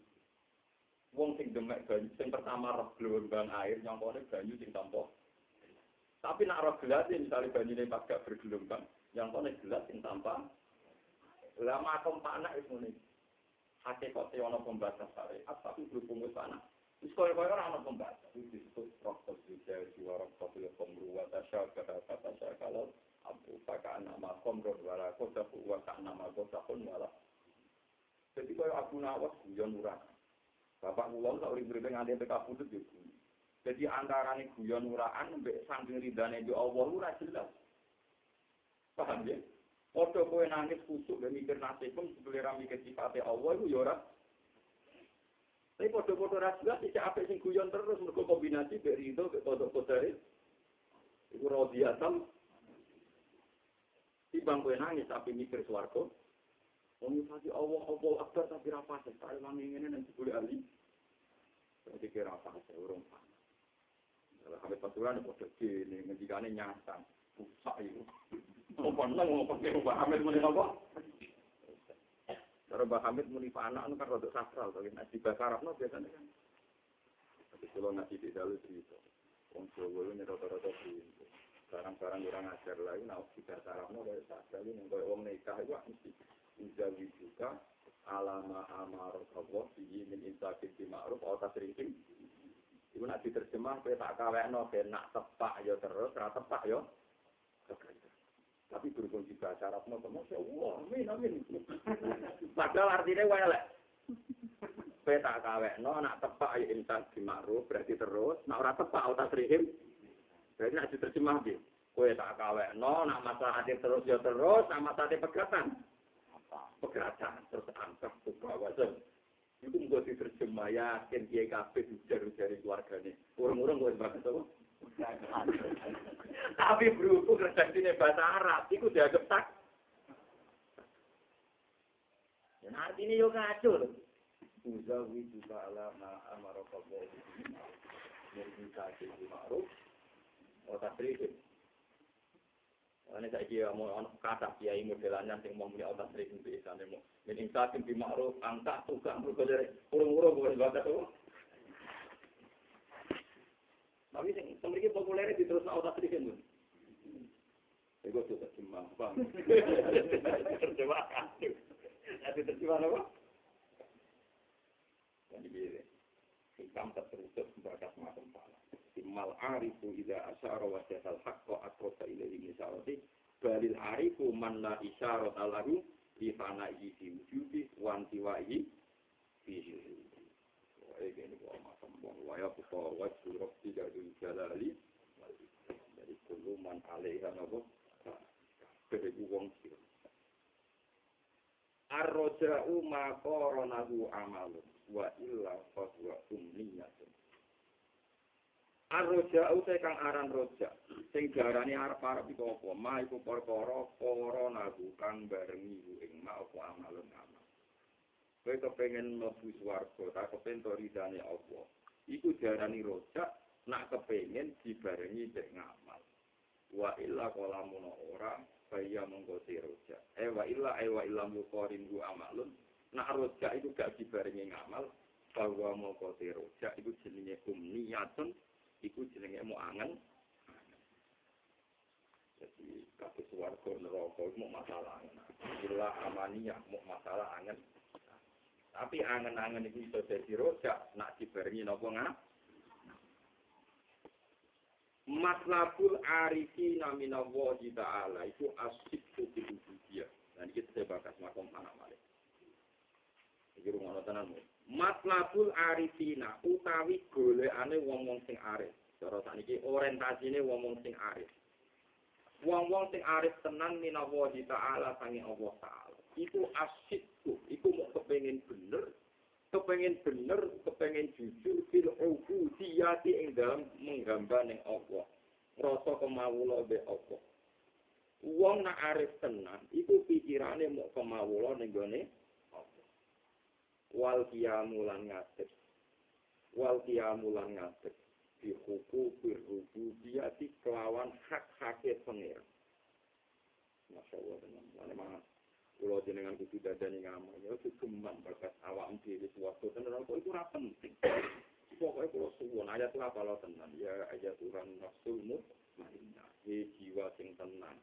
Wong sing demek banyu sing pertama roh gelombang air nyongkone banyu sing tanpa. Tapi nak roh gelas misalnya banyu ini pas gak bergelombang, nyongkone gelas sing tanpa. Lah makom fana itu nih hakikatnya ono pembatas syariat tapi berhubung ke sana. Terus kaya kaya orang ono pembatas itu disebut proses juga jiwa rokok ya komru wa tasya kata tasya kalau abu pakai nama komru wala kota wa nama kota pun wala. Jadi kaya Abu Nawas guyon urang. Bapak kula sak urip urip nganti PK putut yo. Jadi antara nih guyon uraan mbek saking ridane yo Allah ora jelas. Paham ya? Odo kowe nangis kusuk dan mikir nasibmu sebelum ra mikir sifatnya Allah itu ya. Tapi podo-podo ra jelas iki sing guyon terus mergo kombinasi dari itu ke kodok kodare. Iku rodiatam. Timbang kowe nangis tapi mikir swarga. Wong nyifati Allah, Allah akbar tapi ra pas. Tak elang ngene nang jebule ali. Berarti kira apa sih urung pas. Kalau habis pasukan podo gini ngendikane nyasar. Busak itu. Apa nang ngomong ke Mbak Hamid muni apa? Cara Mbak Hamid muni anak kan rada sakral to nek di bahasa Arabno biasanya kan. Tapi kalau ngaji di dalu cerita. Wong Jawa ini rata-rata pintu. Barang-barang kurang ajar lagi, nah di bahasa Arabno dari sakral ini kalau wong nikah itu mesti Izawi juga alama amar Allah bihi min insafid di ma'ruf atau tasrikin. Ibu nak diterjemah, kita tak kawekno, nak tepak ya terus, ra tepak ya. Tapi berhubung di bahasa Arab, mau Masya Allah, amin, amin. Padahal artinya welek. Peta kawek, no, nak tepak ya insan di ma'ruf, berarti terus. Nak orang tepak, otak serihim. Berarti nak diterjemah dia. Kue tak kawek, no, nak masalah hati terus ya terus, nak masalah hati pegatan. pekerjaan terus angkat kebawasan. Itu nggak sih terjemah ya kan dia kafe ujar ujar keluarganya orang orang nggak berangkat tuh tapi berhubung kerjanya bahasa Arab itu dia getak dan artinya yo kacau Uzawi juga ala ma'amara kabo Mereka kasih di ma'ruf. Otak berikut Ini saya kira mau anak kata kiai modelannya yang mau punya otak sering untuk isane mau min insati bi ma'ruf angka tukang berkodere urung-urung bukan bakat tuh. Tapi sing semriki populer di terus otak sering tuh. Ego tuh terjemah, bang. Terjemah kan. Nanti apa? Jadi hikam tertutup bakat macam pala. Mal arifu ida asyara wa jasal haqqa atrosa ilaihi misalati balil arifu man la isyarat alahu li fana'i fi wujudi wa antiwa'i fi syuhudi. Wah, ini kok macam wong waya buka wajhu rabbi jadul jalali jadi kuluman alaiha nabo kebeku wong sira Ar-roja'u ma amalun wa illa fahuwa umniyatun. Ar-roja'u te kang aran roja, sing diarani arep-arep iku apa? Ma iku perkara qoronahu kang barengi ing ma apa amalun amal. Kowe kepengin mlebu swarga, ta kepengin ridane apa? Iku diarani roja, nak kepengin dibarengi dek ngamal. Wa illa kalamun ora Baya mengkoti roja. Ewa illa ewa illa mukorin gu amalun. Nah roja itu gak dibarengi ngamal. Bahwa mengkoti roja itu jenenge umniyatun. Itu jenenge mau angen. Jadi kabeh swarga neraka mau masalah. Illa amaniyah mau masalah angen. Tapi angen-angen itu bisa jadi roja. Nak dibarengi nopo ngamal. matlabul arifi namina waji ta'ala itu asyik fil ubudiyah. Dan kita saya bakas makom anak malik. Iki rumah tenan Matlabul arifina utawi golekane wong-wong sing arif. Cara sakniki orientasine wong-wong sing arif. Wong-wong sing arif tenan minawa ta'ala sange Allah taala. Iku asyikku, iku mau kepengin bener, kepengen bener, kepengen jujur fil ubudiyati ing dalam menggamba Allah. Rasa kemawula be Allah. Wong nak arif tenan, iku pikirane mau kemawula ning gone. wal qiyamu lan ngadeg. Wal qiyamu lan ngadeg. Di hukum firhubu dia di kelawan hak haknya pengir masya allah dengan mana mana? Pulau jenengan itu dadan yang namanya itu kembang berkat awam di di waktu itu orang itu rapen pokoknya pulau suwon ayat lah kalau tenang ya ayat Tuhan rasulmu mana ya jiwa sing tenang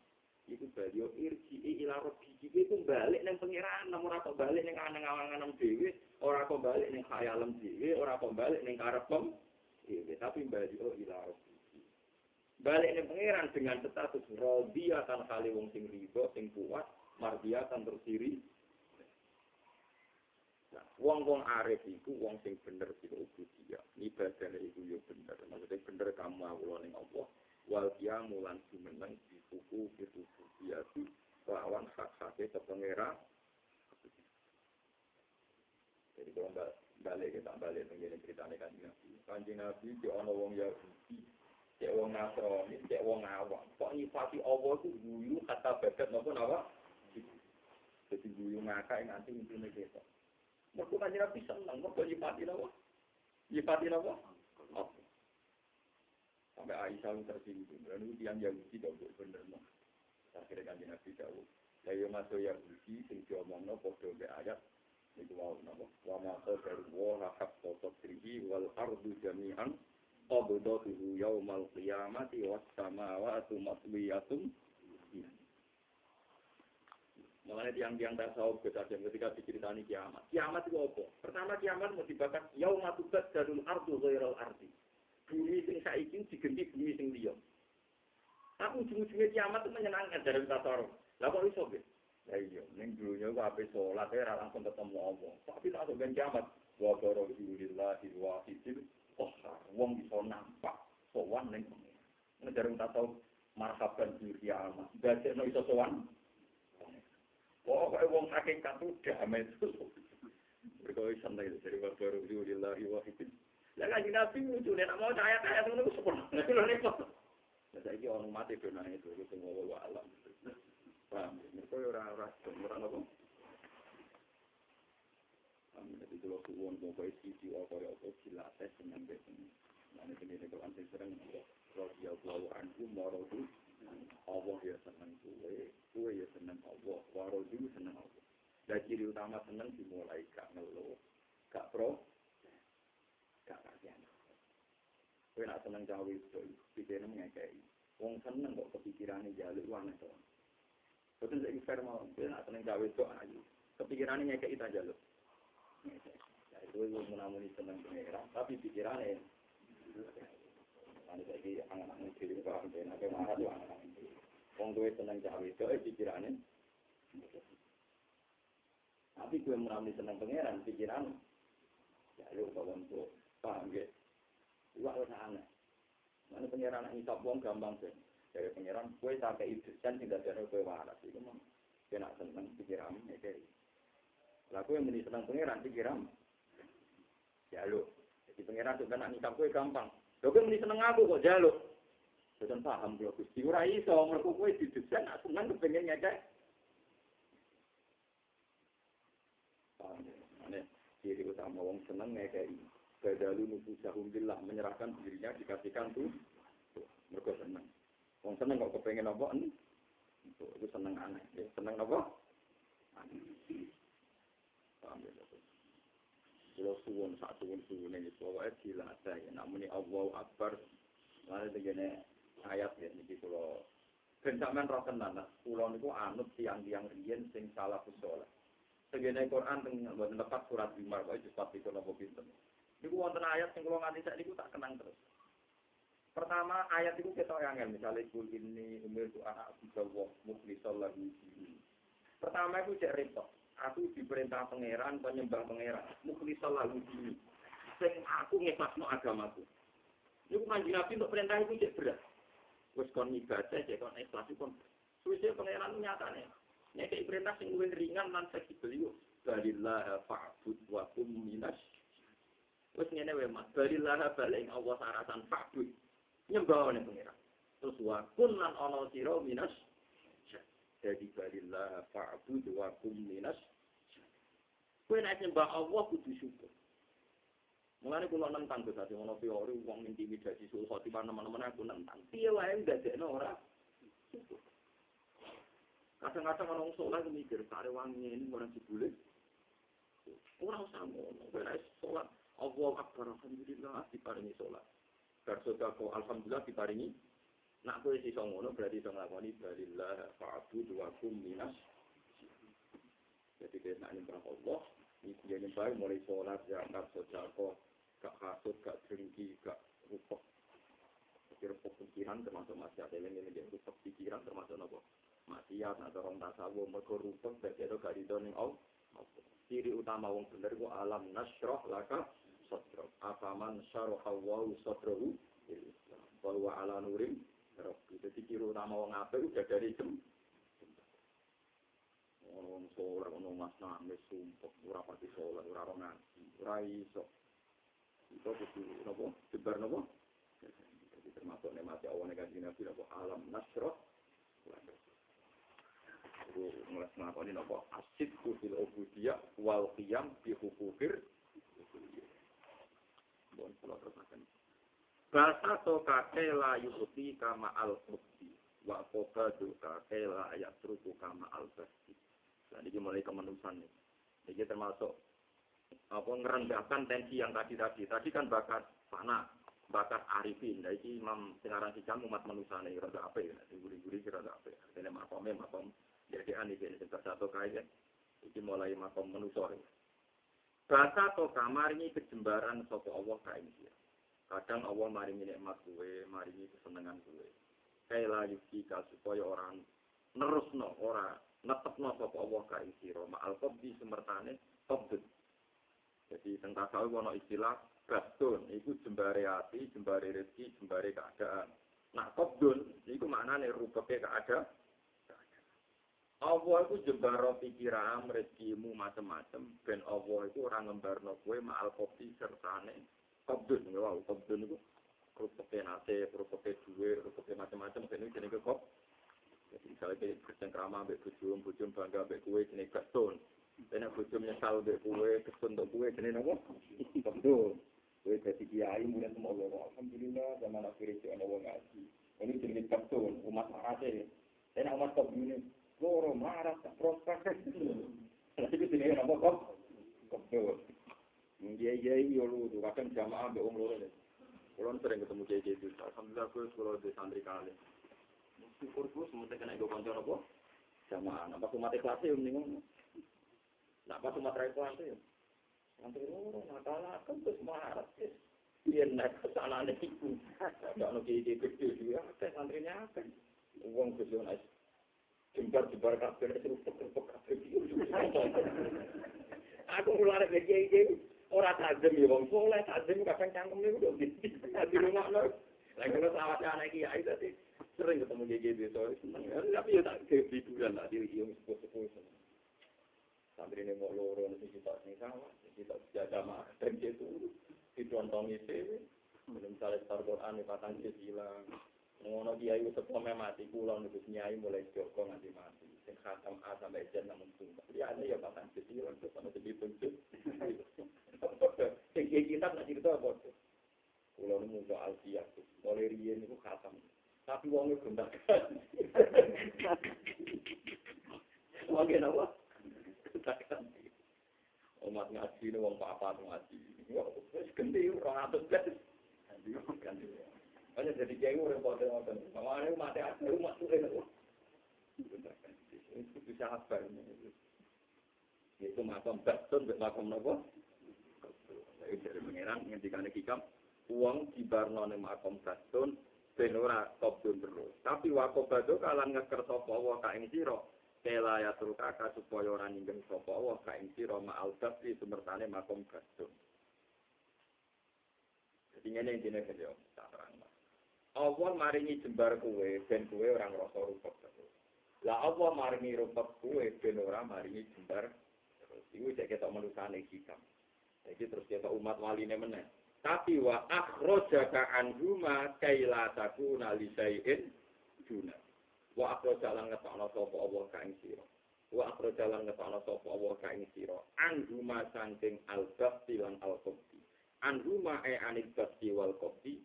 Iku bali yo irji ila rabbi iku balik ning pangeran, ora kok balik ning anang-angan dhewe, ora kok balik ning khayalem dhewe, ora kok balik ning karepem dhewe, tapi bali yo ila rabbi. Balik ning pangeran dengan status radiyatan kali wong sing riba, sing kuat, mardiatan tersiri. Nah, wong-wong arif iku wong sing bener sing ubudiyah. Ibadahne iku yo bener. Maksudnya bener kamu awula ning Allah. Wal qiyamu lan jumeneng di buku itu ubudiyah lawan hak-hake kepengera. Jadi kalau mbak balik kita balik mengenai ceritanya kan Nabi. Kanjeng Nabi di ono wong Yahudi, cek wong Nasrani, cek wong awam. Kok nyifati Allah itu dulu kata bagat maupun apa? Jadi guyu ngakak yang nanti intinya kita. Mereka kan Nabi senang, mereka nyipati apa? Nyipati apa? Sampai Aisyah yang tersinggung. Dan itu yang Yahudi tidak boleh bener. Akhirnya kan Nabi tahu. Saya masuk Yahudi, sing diomongno podo be ayat. Itu mau nama. Wa maka dari wa sosok trihi wal ardu jami'an. Qabdatuhu yaumal qiyamati was samawatu matwiyatun. Makanya tiang-tiang tasawuf kesajian ketika diceritani kiamat. Kiamat itu apa? Pertama kiamat mau dibakar yaumatubat darul ardu ghairal ardi. Bumi sing saiki diganti bumi sing liya. Tapi ujung-ujungnya kiamat itu menyenangkan dari tasawuf. Lah kok iso be? Lah iya, ning dunya ku ape salat ora langsung ketemu Allah. Tapi tak ben kiamat wa barakatullahi wahidil qahar. Wong bisa nampak sowan ning pengen. Ngejar tasawuf marhaban di kiamat. Dadekno iso sowan Pokoknya wong hakikat itu damai itu. Berkoi santai dari baru lillahi wahidin. Lah kan nabi lucu nek mau ayat ayat ngono lho nek kok. Lah saiki ono mati dona itu itu sing wa alam. Paham? Mereka ora ora ora apa. Amin. Jadi kalau suwon pokoknya sisi apa ya apa dilatih seneng gitu. Nah ini ini kalau anti sering kalau dia bawa anku moro tu Allah ya seneng kue, kue ya seneng Allah, waro tu seneng Allah. Dan ciri utama seneng dimulai gak ngeluh, gak pro, kasihan. Kue nak seneng cawe itu, pikiran mengekei. Wong seneng kok kepikirannya jaluk wana to. Betul saya fair mau, kue nak seneng cawe itu ayu. Kepikirannya ngekei kita jaluk. Nah, itu yang menamuni seneng pengeran, tapi pikirannya Nanti saya angan-angan diri paham deh, nanti marah angan-angan diri. Wong gue seneng cawe itu, eh pikirannya. Tapi gue menamuni seneng pikiran. Ya lu kawan tuh, paham gak? Iwak lu aneh. Mana pengeran ngisap wong gampang sih. Dari pengeran, gue sampai itu, kan tidak ada gue waras. Itu mah, gue nak seneng pikiran, ya Lah gue meni seneng pengeran, pikiran. jaluk. Jadi pengiran tuh kena nikah kue gampang. Lho kowe muni seneng aku kok jaluk. Boten paham kula Gusti. Ora iso mergo kowe didesain aku seneng kepengin ngekek. Paham ya? Ane ciri utama wong seneng ngekeki. Badalu nufusahum billah menyerahkan dirinya dikasihkan tuh. mergo seneng. Wong seneng kok kepengin apa? Itu, itu seneng aneh. Ya, seneng apa? Aneh. Ya? Kalau suwun sak suwun suwun ini pokoknya dilatih ya. Namun ini Allahu Akbar. Lalu begini ayat ya. Ini kalau ben sampean roh tenan, kula niku anut tiang-tiang riyen sing salah sholat. Segene Quran teng mboten tepat surat 5 kok juz 4 napa pinten. Niku wonten ayat sing kula nganti sak niku tak kenang terus. Pertama ayat itu kita yang misalnya kul ini umur tu anak abdullah mukhlisal lahu Pertama itu cek repot. Aku diperintah pangeran, penyembah pangeran, mukhlisal lahu dini. Sing aku ngeksasno agamaku. Niku kanjeng Nabi untuk perintah itu cek berat. Wis kon ibadah cek kon ikhlas kon. Suwe pangeran nyatane. Nek perintah sing luwih ringan lan fleksibel yo. Balillah fa'bud wa kum minas. Wis ngene wae Mas. Balillah balik Allah sarasan fa'bud. Nyembah ning pangeran. Terus wa kun lan ana sira minas. Jadi balillah fa'bud wa kum minas. Kowe nek nyembah Allah kudu syukur. Mulane kula nentang Gus Ati ngono teori wong intimidasi sul khotimah teman-teman aku nentang. Piye wae ndadekno ora syukur. Kadang-kadang orang sholat mikir, kare wangi ini orang dibully. Orang sama, orang sholat, Allah Akbar, Alhamdulillah, diparingi sholat. Bersodako, Alhamdulillah, diparingi. Nak kue si songono berarti song lakoni balillah fa'abu dua kum minas. Jadi kita nak nyembah Allah, dia nyembah mulai sholat, zakat, sodako, gak hasut, gak dengki, gak rupok. Rupok pikiran termasuk masyarakat ini, ini rupok pikiran termasuk apa? maksiat atau orang tasawuf mergo rupeng dadi itu gak ning Allah. Ciri utama wong bener ku alam nasroh laka sadra. Afaman syaraha wa sadrahu bahwa ala nurim rabbi. Dadi ciri utama wong apik udah dari jem. Wong sholat, wong mas nangis, sumpah, ora pati sholat, ora ora ngaji, ora iso. Itu kudu nopo, sebar nopo. Jadi termasuk nemati awan negatif nabi nopo alam nasroh itu mulai mengakoni nopo asid kufil obudiyah wal qiyam bi hukukir bon kula terusaken Basa to kake la yuhti kama al qubdi wa qobadu kake la yatruku kama al basti jadi ini mulai kemanusan nih. Jadi termasuk apa ngerendahkan tensi yang tadi tadi. Tadi kan bakat fana bakat arifin. Dari imam sekarang si umat manusia nih rada apa ya? Guri-guri rada apa ya? Ini makomnya makom jadi ini sebab satu kaya ini mulai makom manusia bahasa atau kamar ini kejembaran sopo Allah kain dia. Kadang Allah maringi nikmat gue maringi kesenangan gue kayak lagi jika supaya orang nerus no orang netep no sopo Allah kain siro ma'al di semertane kobdut jadi tentang kau wono istilah bastun itu jembare hati jembare rezeki jembare keadaan. Nah kobdun itu maknanya rupanya keadaan Allah iku jembaro pikiran rezekimu macam-macam ben Allah iku ora ngembarno kowe maal kopi sertane kabdun ya kabdun iku. Kerupuk penate kerupuk duwe kerupuk macam-macam ben jenenge ke kok jadi misalnya kayak kerjaan kerama ambek bujum bujum bangga ambek kue jenenge kerstone Enak bujum nyesal ambek kue kerstone untuk kue jenenge apa kabdun kue jadi kiai mulai semua Allah. Alhamdulillah zaman akhir itu ada wong ngaji. Ini jenenge kerstone umat rakyat ya. Enak umat kabdun ini. Loro marah tak prospek. Lha iki jenenge apa kok? Betul. Iya iya iya lu tuh kadang jamaah mbek wong loro. Kulon sering ketemu kiai-kiai itu. Alhamdulillah gue sekolah di santri kali. Syukur gue semuanya kena gue konco apa? Jamaah. Nampak umat kelas ya mending Nah, pas umat kelas ya. Santri loro nakal-nakal terus marah. Iya naik ke sana nih. Gak ada kiai-kiai gede juga. Santrinya apa? Uang gede naik. Jembar-jembar kabel, serupuk-serupuk kabel. Aku mulai dari kiai-kiai. ora tajam ya wong soleh tajam kadang cangkeme udah di di rumah lo lagi kalau sawat anak kiai tadi sering ketemu gigi desa seneng tapi ya tak ke hiburan lah di yang sepuh sepuh santri ini mau loro nanti kita ini sama kita jaga mah dan itu ditonton itu belum salah Quran patang hilang ngono kiai sepuh mati pulang niku nyai mulai joko nganti mati sing khatam A sampai Z namun tunggal ya ada ya patang hilang terus sama jadi tunjuk Sing kita nak cerita apa tuh? Kulo nu muncul alfiah tuh, mulai riyen itu khatam. Tapi wongnya gontak. Wongnya apa? Umat ngaji ini wong apa tuh ngaji. Wes ganti orang atas kan. Hanya jadi kiai urip poten ngoten. Mamane umat ati umat tuh itu. Bisa apa ini? Itu makam batun, makam nopo? Jadi dari pengiran ngendikane hikam uang dibarno ning makom batun ben ora kobdun terus. Tapi wakobado kalan ngeker sapa wa ka ing. Kela ya kakak supaya ora ninggeng sapa wa ka ing sira ma'al bakti sumertane makom batun. Jadi ngene intine terang. Allah maringi jembar kue ben kue orang ngrasa rupek terus. Lah Allah maringi rupek kue ben ora maringi jembar terus. Iku cek ketok menusane hikam. Jadi terus kita umat wali ini meneh. Tapi wa akhrojaka anhuma kaila takuna li syai'in duna. Wa akhrojalan ngetokno sapa Allah ka ing sira. Wa akhrojalan ngetokno sapa Allah ka ing sira. Anhuma saking al-basti lan al-qabdi. Anhuma e anil basti wal qabdi.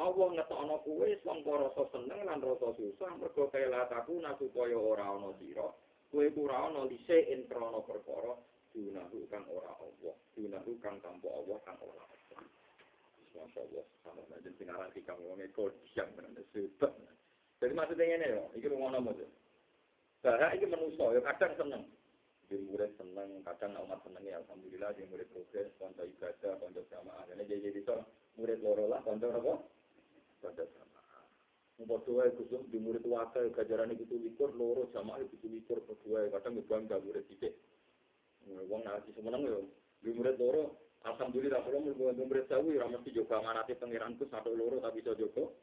Allah ngetokno kuwe sangka rasa seneng lan rasa susah mergo kaila takuna supaya ora ana sira. Kuwe ora ana li syai'in krana perkara dunahu kang ora Allah, dunahu kang tanpa Allah kang ora Allah. Masya Allah, sama saja sing aran hikam wong eko diam bener sebab. Jadi maksudnya ini loh, iki ngono mo. Bahwa iki manusia ya kadang seneng. Di murid seneng, kadang umat seneng ya alhamdulillah di murid progres, kanca ibadah, kanca jamaah. Jadi jadi itu murid loro lah, kanca apa? Kanca jamaah. Padha wae kusum di murid wakil gajarane kudu likur loro jamaah kudu likur padha wae kadang bangga murid sithik. Wong ngaji semeneng yo. Di murid loro, alhamdulillah kalau mau murid sawi ora mesti juga marati pangeranku satu loro tapi iso jogo.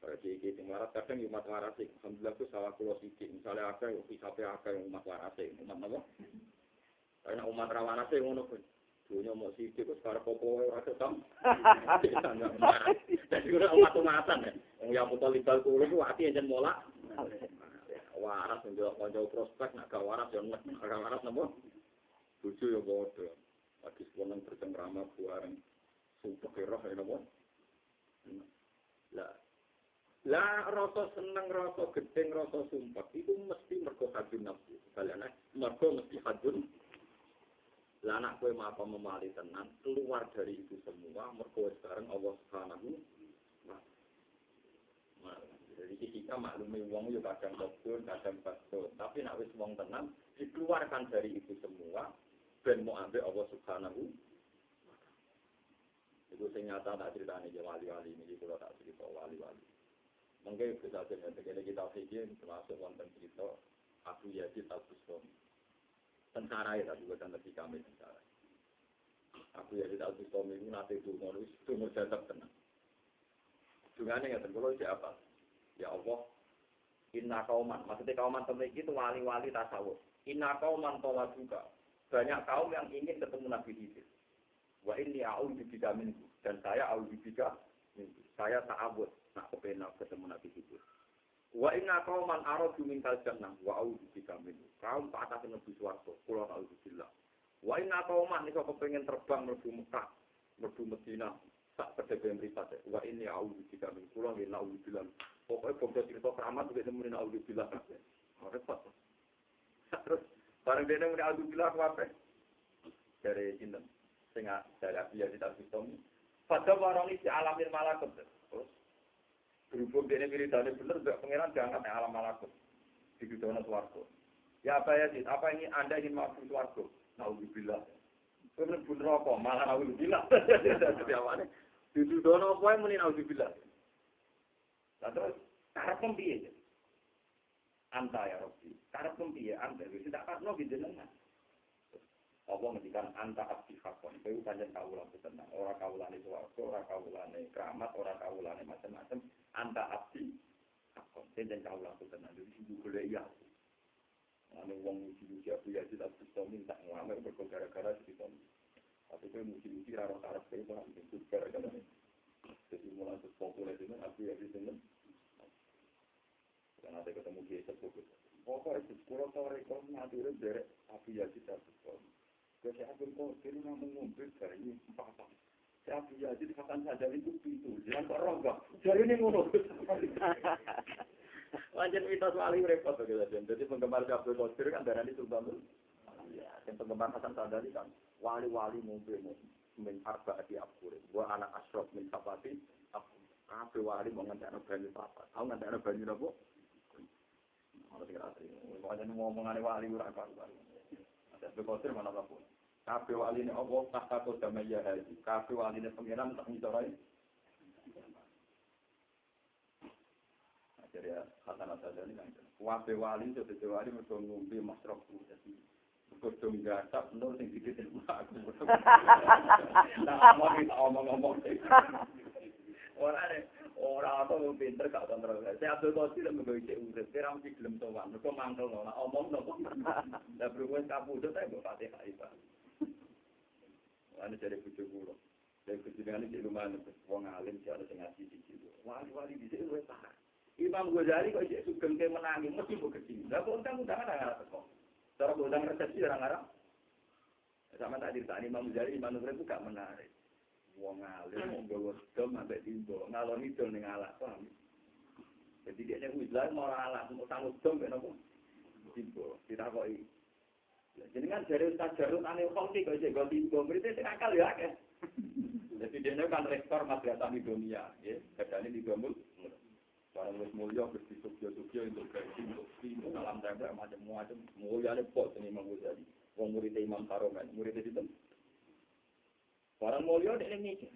Kayak iki sing marat kadang umat waras alhamdulillah ku salah kula sithik. Misale akeh yo hisabe akeh umat waras umat napa? Karena umat rawanas ngono kuwi. Dunia mau sidik kok sekarang popo ora ketam. Jadi ora umat umatan ya. Wong ya putar libal kulo ku ati enten molak. waras njaluk kanca prospek nak gak waras yo nek gak waras napa bojo yo padha lagi sekolah bercengkrama bareng sumpah roh ya napa lah lah rasa seneng rasa gedeng rasa sumpah itu mesti mergo hadun nafsu kalian mergo mesti hadun lah anak kue apa memali tenan keluar dari itu semua mergo sekarang Allah Subhanahu wa Jadi kita maklumi wong yo kadang betul, kadang betul. Tapi nak wis wong tenang, dikeluarkan dari itu semua, ben mau ambil Allah Subhanahu. Itu sing nyata tak ceritanya ya wali-wali ini, kalau tak cerita wali-wali. Mungkin bisa segala kita pikir termasuk wonten cerita Abu Yazid Al Bustami. Tentara ya tapi bukan lebih kami tentara. Abu Yazid Al Bustami itu nanti itu mau itu mau jatuh tenang. Dungannya ya tergolong siapa? Ya Allah, inna kauman. Maksudnya kauman temiki itu wali-wali tasawuf. Inna kauman tola juga. Banyak kaum yang ingin ketemu Nabi Khidir. Wa ini a'udhu bibika minku. Dan saya a'udhu bibika minku. Saya ta'abud. Nak kepenang ketemu Nabi Khidir. Wa inna qauman aradu mintal jannah wa a'udzu bika min. Kaum tak atas mlebu swarga, kula a'udzu billah. Wa inna qauman iso kepengin terbang mlebu Mekah, mlebu Madinah, tak pedhe mripat. Wa inni a'udzu bika min. Kula nggih a'udzu billah. Pokoke bangsa cerita keramat juga nemuin a'udzu billah kabeh. Repot. Terus bareng dene muni a'udzu billah kabeh. Dari sinten? Sing dari Abi Yazid Al-Bustami. Pada warang isi alamin malakut. Terus berhubung dia ini wiridannya benar, sebab pangeran diangkat yang alam malakut. Di Yudhana Suwargo. Ya apa ya, Jis? Apa ini Anda ingin masuk Suwargo? Na'udzubillah. Kau ini bunuh apa? Malah na'udzubillah. Jadi apa ini? Di Yudhana apa yang ini na'udzubillah? Nah terus, karep pun Anta ya, Rabbi. Karep pun piye, Anta. Jadi tak patno gitu. Allah ngendikan anta abdi hakon, itu panjang kaulah tenang. Orang kaulane suwargo, orang kaulane keramat, orang kaulane macam-macam. Anta abdi hakon, panjang kaulah tenang. Jadi ibu boleh iya. Ane wong muji-muji Abu Yazid Abu Stomi tak ngelamar berkau gara-gara di Stomi. Tapi itu muji-muji raro kayak itu nanti itu gara-gara. Jadi mulai populer itu Abu Yazid itu. Dan ada ketemu dia sebut. Pokoknya itu sekolah sore kalau ngadurin dari Abu Yazid Abu Stomi. Jadi Abdul Qadir namun ngumpul dari empat Saya Abu Yazid kapan saja itu pintu, jangan kok. Jadi ini ngono. Wajar mitos wali repot gitu Jadi penggemar Abdul Qadir kan darah itu bangun. Ya, yang penggemar Hasan Sadali kan wali-wali ngumpul min arba di Abdur. Gua anak asrof min sapati. Kabeh wali mau ngantek banyu papat. Aku ngantek banyu nopo? Harus ngerti. Wajar ngomongane wali ora karuan. Abdul Qadir mana pun. Kabeh wali ini Allah tak takut sama ya haji. Kabeh wali ini pengiran tak ngicorai. Jadi ya, kata saja ini kan. Kabeh wali itu jadi wali mereka ngumpi masrok jadi. Mereka menggasap, nur sing dikit aku. Nah, omong kita omong-omong. Orang orang apa mau pinter gak kontrol. Saya Abdul Qadir menggawe cek urip, kira mesti gelem sowan. Mergo mangkel ora omong nopo. Lah berhubung kapundhut ae mbok Fatihah iba. Ane dari bojo kula. Dari kejadian ini lumayan wong alim sih ada sing ngaji siji. Wali-wali di sini luwih parah. Imam Ghazali kok cek sugeng ke menangi mesti mbok kecil. Lah kok undang undangan ora teko. Cara undang resepsi ora ngarep. Sama tadi tadi Imam Ghazali Imam Ghazali itu gak menarik. Wong alim mau gawa dom sampai timbo. Ngalor itu ning alat paham? Jadi dia yang ujian mau alat mau tanggung dom kan apa timbo ditakoki. Kan dari Ustaz Jarut aneh kongsi kok jadi timbo? Berarti sing akal ya akeh. Jadi dia kan rektor madrasah dunia ya. Kadang di gambul Barang wis mulya wis disugyo-sugyo untuk gaji untuk untuk alam daerah macam-macam. Mulia ne pot ini Imam Ghazali. Wong murid Imam Karomen murid itu Barang mulia ning iki.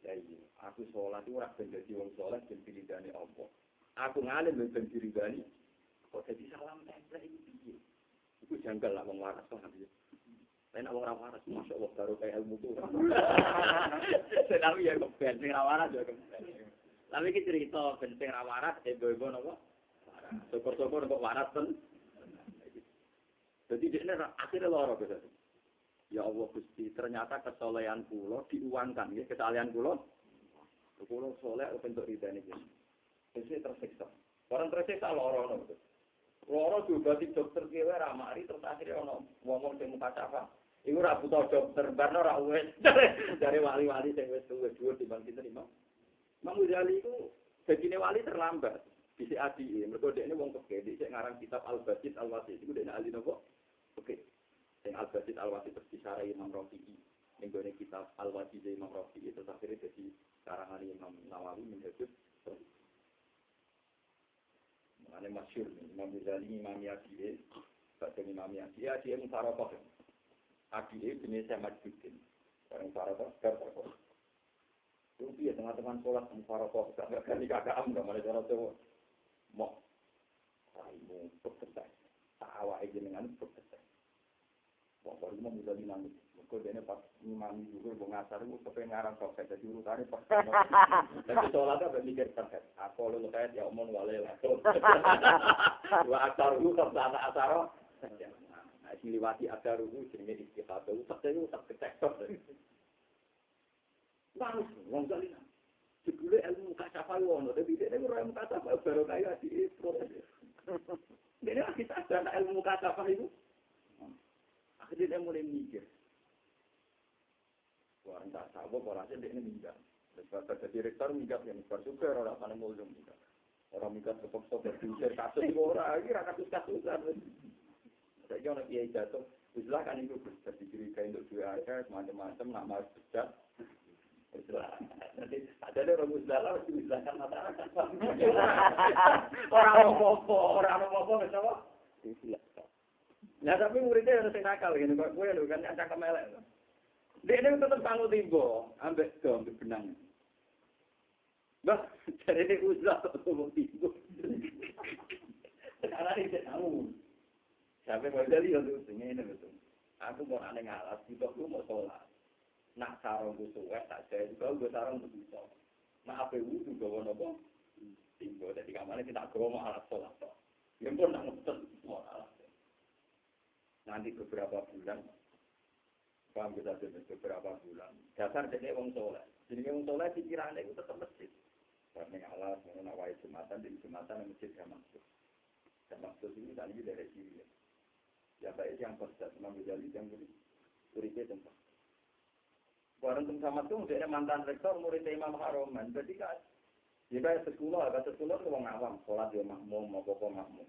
Ya iya, aku sholat itu ora ben dadi wong sholat ben diridani Allah. Aku ngalim ben diridani. Kok dadi salam tempel piye? Iku janggal lah wong waras habis. Lain orang waras, masya Allah baru kayak ilmu tuh. Tapi ya kok ben sing waras ya. Tapi kita cerita ben sing waras, ibu-ibu nopo. Syukur-syukur kok waras kan. Jadi dia akhirnya loro gitu. Ya Allah Gusti, ternyata kesolehan kula diuangkan ya, kesalehan kula. Kula soleh bentuk ridane iki. Wis tersiksa. Orang tersiksa loro ngono. Loro di dokter kiwe ra mari terus akhirnya ono ngomong sing apa. Iku ora butuh dokter, barno ora wis. Dari wali-wali sing wis tuwa dhuwur timbang kita lima. Mang Ghazali iku dadine wali terlambat. Bisa adi, dia ini wong peke, dia ngarang kitab Al-Basid Al-Wasid, itu dia ahli nopo, oke. Yang Al-Basid Al-Wasid berbicara Imam Rafi'i. Yang gue kitab Al-Wasid Imam Rafi'i itu akhirnya jadi karangan Imam Nawawi menjadi Mengenai masyur, Imam Ghazali, Imam Yadiyah, Badan Imam Yadiyah, dia Musarokoh. Adiyah jenis saya Majudin. Orang Musarokoh, Musarokoh. Itu dia teman-teman sholat Musarokoh, gak ganti kakak gak malah cara cowok. Mau, raimu, berkesah. Tak awak dengan berkesah. Pokoknya mau mudah dinamik. Kau dia pas imami juga, mau ngasar, mau kepengen ngarang sokset, jadi urutannya pas. Tapi sholatnya mikir sokset. Aku lalu kayak ya omong wale lah. Dua akar itu tak sana asaro. Nah, siliwati akar itu jenisnya istiqat. Utak itu utak ketektor. Langsung, wong salina. Jebule ilmu kasafah wono, tapi dia ini orang kasafah baru kayak di proses. Lagi sadar ilmu apa itu. Akhirnya dia mulai mikir. Wah, entah sabo, kalau dia ini minggat. Sebab jadi rektor minggat yang besar juga orang mana mau minggat. Orang minggat kepokso berdiusir kasus orang, ini kasus-kasusan. Saya orang kiai jatuh, Islah kan itu jadi curiga untuk dua ada macam-macam nama. Islah. Nanti ada orang Islah lah, Islah kan masyarakat. Orang apa-apa, orang apa-apa, kenapa? Islah. Nah tapi muridnya harus nakal gitu, kok gue lu kan cakap melek. Dia ini tetap sanggup timbo, ambek dong, ambek benang. Bah, jadi ini usah untuk timbo. Sekarang ini tahu. Sampai mau jadi ya tuh, ini betul. Aku mau aneh ngalas, gitu aku mau sholat. Nak sarung gue suwek, tak jadi, kalau gue sarung gue bisa. Nak apa wudhu gue mau nopo? Timbo, jadi kamarnya tidak gue mau alat sholat. Ya pun nak ngutus, mau alat. Nanti beberapa bulan, paham kita beberapa bulan. Dasar jadi wong soleh. Jadi wong soleh pikirannya itu tetap masjid. Karena mau nak wajib jumatan, di jumatan masjid gak masuk. Gak masuk ini tadi dari Syria. Ya baik yang pedas, Imam Ghazali yang beri uripnya tempat. Barang sama tuh, dia mantan rektor, murid Imam Haroman. Jadi kan, jika sekolah, ada sekolah itu orang awam, sholat dia makmum, mau pokok makmum.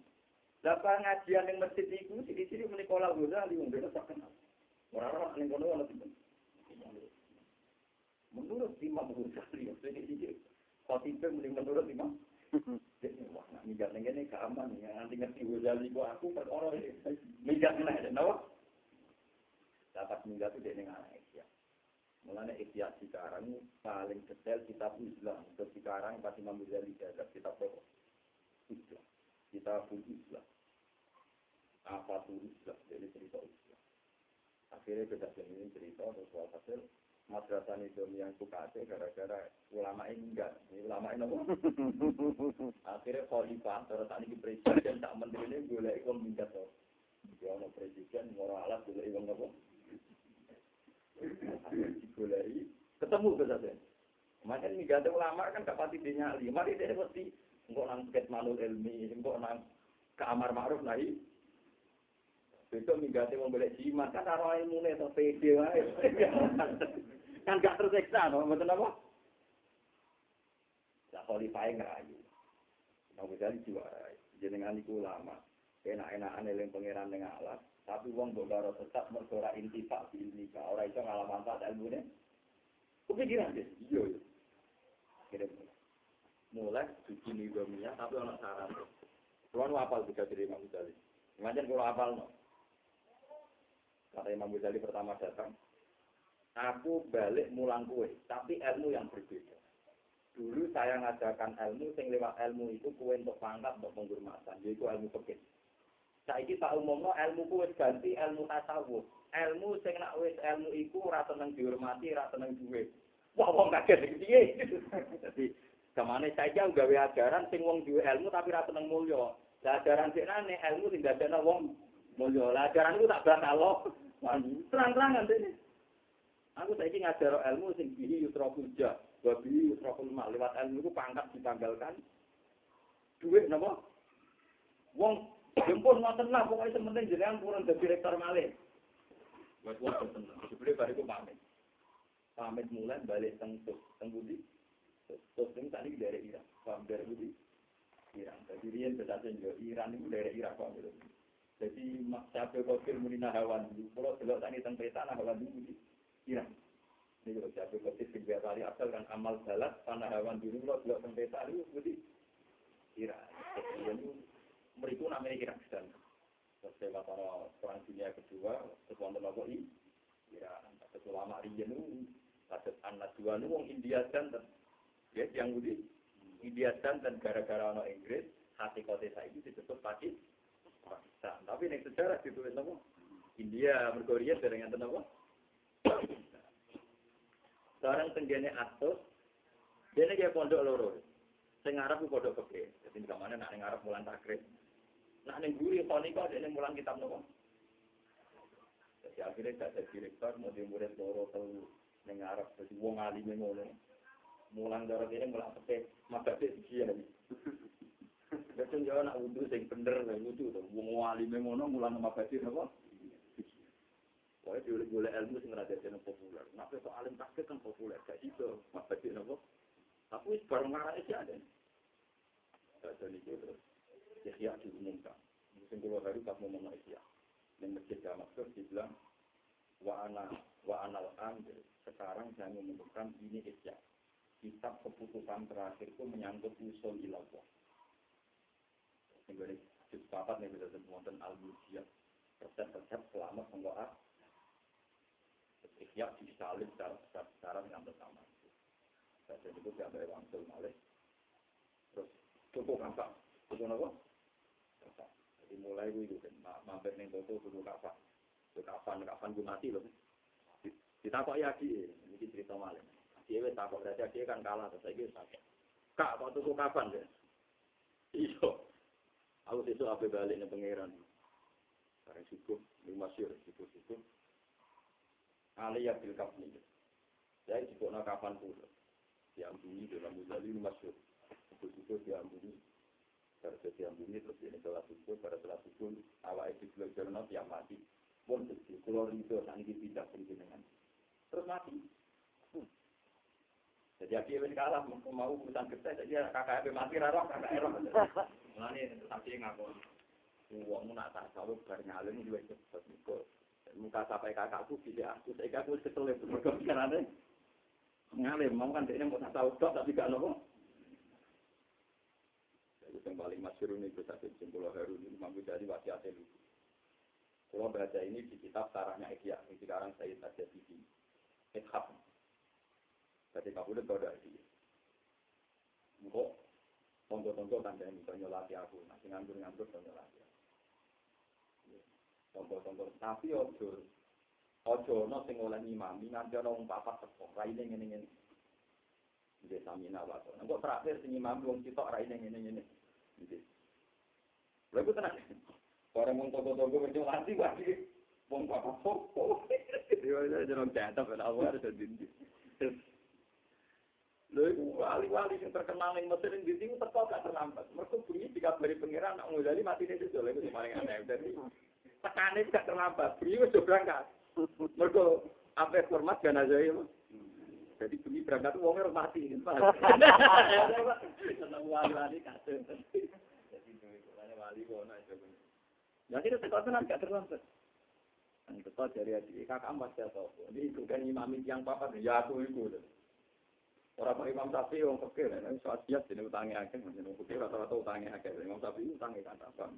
Dapat ngajian yang masjid itu, sini-sini menikola Ghazali, yang beda tak kenal. Orang-orang yang kono orang itu. Menurut Imam Ghazali, sini-sini, khotibah menurut Imam Wah, nak minggat ning kene gak aman ya. Nanti ngerti Ghazali kok aku perkara minggat nek napa? Dapat minggat itu ning anak Isya. Mulane Isya sekarang paling detail kitab Islam. Untuk sekarang pas Imam Ghazali kitab apa? Islam. Kitab Islam. Apa tuh Islam? Jadi cerita Islam. Akhirnya beda ini cerita soal hasil madrasah itu yang sukate gara-gara ulama ini enggak. Ini ulama ini apa? Akhirnya khalifah terus tadi di presiden tak menteri ini boleh ikut minggat tuh dia mau presiden mau alat boleh ikut apa? Boleh ketemu ke saja Makanya minggat ulama kan gak pasti dinyali. Mari dia pasti enggak nang ket manul ilmi enggak nang kamar ma'ruf nahi Besok minggatnya mau boleh jimat, kan arah ilmunya atau PD kan gak tersiksa, no? betul apa? Ya khalifah ngerayu. Mau bisa juara, jenengan iku lama. Enak-enakan eling pangeran dengan alat, tapi wong mbok karo tetap mergora intifak di ilmika. Ora iso ngalah manfaat ilmune. Kepikiran deh, iya iya. Kira mulai suci nidomia, tapi orang saran. Kalau apal bisa Imam Ghazali. Imagine kalau apal no. Kata Imam Ghazali pertama datang, aku balik mulang kue, tapi ilmu yang berbeda. Dulu saya ngajarkan ilmu, sing lewat ilmu itu kue untuk pangkat, untuk penghormatan, yaitu ilmu fikih. Saiki tak umumno ilmu kue ganti ilmu tasawuf. Ilmu sing nak wis ilmu iku ora seneng dihormati, ora seneng duwe. Wah, wong kaget iki piye? Dadi zamane saiki gawe ajaran sing wong duwe ilmu tapi ora seneng mulya. Lah ajaran sikane ilmu sing dadekno wong mulya. Lah ajaran iku tak bakal Terang-terangan dene. Aku saiki ngajar ilmu sing bihi yusraful jah, wa bihi yusraful mal. Lewat ilmu itu pangkat ditanggalkan. Duit napa? Wong jemput ngoten lah pokoke sementing jenengan purun dadi rektor malih. Wes wong tenang. Sebelum bariku pamit. Pamit mulai balik teng teng budi. Terus ini tadi dari Irak. Paham dari budi? Iran. Jadi dia berdasarkan Iran itu dari Irak. Paham Jadi sampai kafir muni nahawan dulu. Kalau delok tani teng peta nahawan dulu Iran. Ini kalau sampai kafir sing kali asal kan amal balat nahawan dulu kalau delok teng peta itu jadi Iran. Jadi mereka namanya Irak dan setelah para perang dunia kedua terus wonten apa i Iran. Terus ulama riyen itu kados anak dua nu wong India dan ya yang budi India dan gara-gara ono Inggris hati kota saya itu disebut Pakistan. Pakistan. Tapi nek sejarah ditulis apa? India, Mergoria dari ngenten apa? Sekarang tenggene Atos, dia kayak pondok loro. Sing Arab ku pondok kebe. Jadi ke mana nak ning mulan takrib. Nak ning guri soni kok dia mulan kitab nopo. Jadi akhirnya gak jadi direktor, mau murid loro telu ning Arab. Jadi wong alime ngono. Mulang darah ini mulang kebe, maka dia sekian. Betul yo nak wudu sing bener sing wudu to. Wong alime ngono mulang mabadi napa? Wah, boleh boleh ilmu sing rada jeneng populer. Nah, kok alim takdir kan populer, gak iso mabadi napa? Tapi wis bareng marake sih ada. Jadi itu terus ikhya diumumkan. Musim pulau hari pas mau ngomong ikhya. Yang masjid Damaskus dibilang wa ana wa anal ambil. Sekarang saya mengumumkan ini ikhya. Kitab keputusan terakhir itu menyangkut usul ilallah. Yang juz papat nih bisa semuatan al-mujiyah. Resep-resep selamat penggoa. Ikhya disalib secara besar-besaran yang bersama. Saya itu tidak ada langsung malih. Terus cukup kakak. Cukup apa? Kakak. Jadi mulai itu kan. Mampir nih toko cukup kakak. Kapan, kapan gue mati loh. Kita kok ya di, ini cerita malih. Dia wes takut berarti dia kan kalah terus saya sakit. Kak, kok tuku kapan deh? Iya. Aku besok apa balik nih pangeran. Karena cukup, lima syur, cukup cukup. Aliyah bil kafni. Saya cukup nak kapan pun. Diambuni dalam muzali lima syur. Cukup cukup diambuni. Pada saat diambuni terus ini setelah subuh, pada setelah subuh awal itu belajar no tiap mati. Pun sedih, keluar itu nanti tidak dengan. Terus mati. Jadi aku kalah mau urusan kerja, jadi kakak mati raro, kakak erok. Mulane tapi ngaku. Wong nak tak sawuk bar juga cepet kok. Muka sampai kakakku bisa aku, saya aku kesel itu mergo karane ngalim mau kan dia mau tak tahu tok tapi gak nopo. Jadi yang paling masyhur ini kita sing Pulau Harun ini mampu jadi wasiat itu. Kalau baca ini di kitab Sarahnya Ikhya, ini sekarang saya saja di Ithab. Jadi kamu udah tahu dari dia. Engkau, tonggo-tonggo tanda ini, konyolati aku. Nanti nganggur-nganggur konyolati aku. Tonggo-tonggo. Tapi ojo, ojo no sing oleh imami, nanti ada orang papat tepuk, raine ngene-ngene. Jadi samina waktu. Engkau terakhir sing imami, orang sitok raine ngene-ngene. Jadi, lalu tenang. Orang mau tonggo-tonggo konyolati, wajib. Wong papat tepuk. Dia jangan jatuh, kalau ada dinding. Lha iku wali-wali sing terkenal ning Mesir ning ndi teko gak terlambat. Mergo bunyi dikabari pangeran nak ngulali mati ning. Lha iku paling aneh. Dadi tekane gak terlambat. Bunyi wis berangkat. Mergo apa format jenazah itu. Jadi bunyi berangkat wong ora mati. Seneng wali-wali kasih. Jadi wali kono aja. Jadi itu teko tenan gak terlambat. Yang teko dari adik kakak empat tau. Ini itu kan imam yang papat ya aku itu. Orang Pak Imam Syafi'i orang fakir, ini soal siap jadi utangnya akhir, jadi fakir rata-rata utangnya akhir. Imam Syafi'i utangnya kan apa?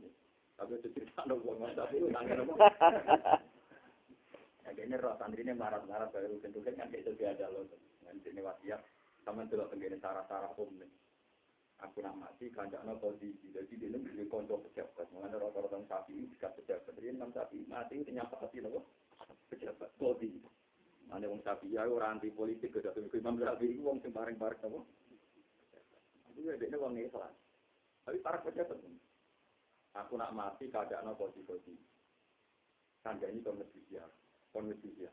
Tapi itu cerita dong, Imam Syafi'i utangnya apa? Akhirnya roh santri ini marah-marah baru rutin-rutin kan kayak itu ada loh. Nanti ini wasiat, sama itu loh tenggine cara-cara umum nih. Aku nak mati, kanjaknya kondisi, jadi dia ini bisa konco pejabat. Mengenai rata-rata Syafi'i, jika pejabat, jadi Imam Syafi'i mati, itu nyapa hati loh, pejabat, kondisi. Ada wong sapi ya orang anti politik ke dalam imam sapi itu wong sing bareng apa? Itu ya dia wong Islam. Tapi para pejabat Aku nak mati keadaan apa di kodi. Tanda ini konstitusi, konstitusi.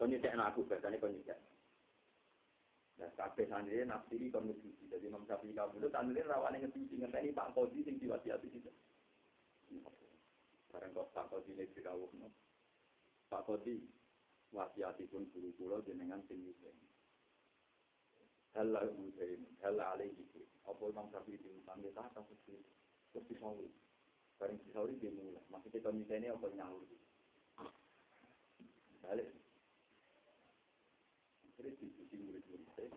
Konstitusi aku biasanya konstitusi. Nah, kabeh santri nafsiri konstitusi. Jadi Imam Syafi'i kabeh itu santri rawan yang ngerti ngerti Pak Kodi sing diwasiati itu. Barang kok Pak Kodi ini dirawuh Pak Kodi wasiatipun guru kula jenengan sing yusen. Hal Husain, hal alaihi. Apa Imam Syafi'i diutang kita atas itu. Terus disauri. Bareng disauri dia mulai. Masih kita nyuseni apa nyaur. Balik. Terus diskusi murid-murid saya.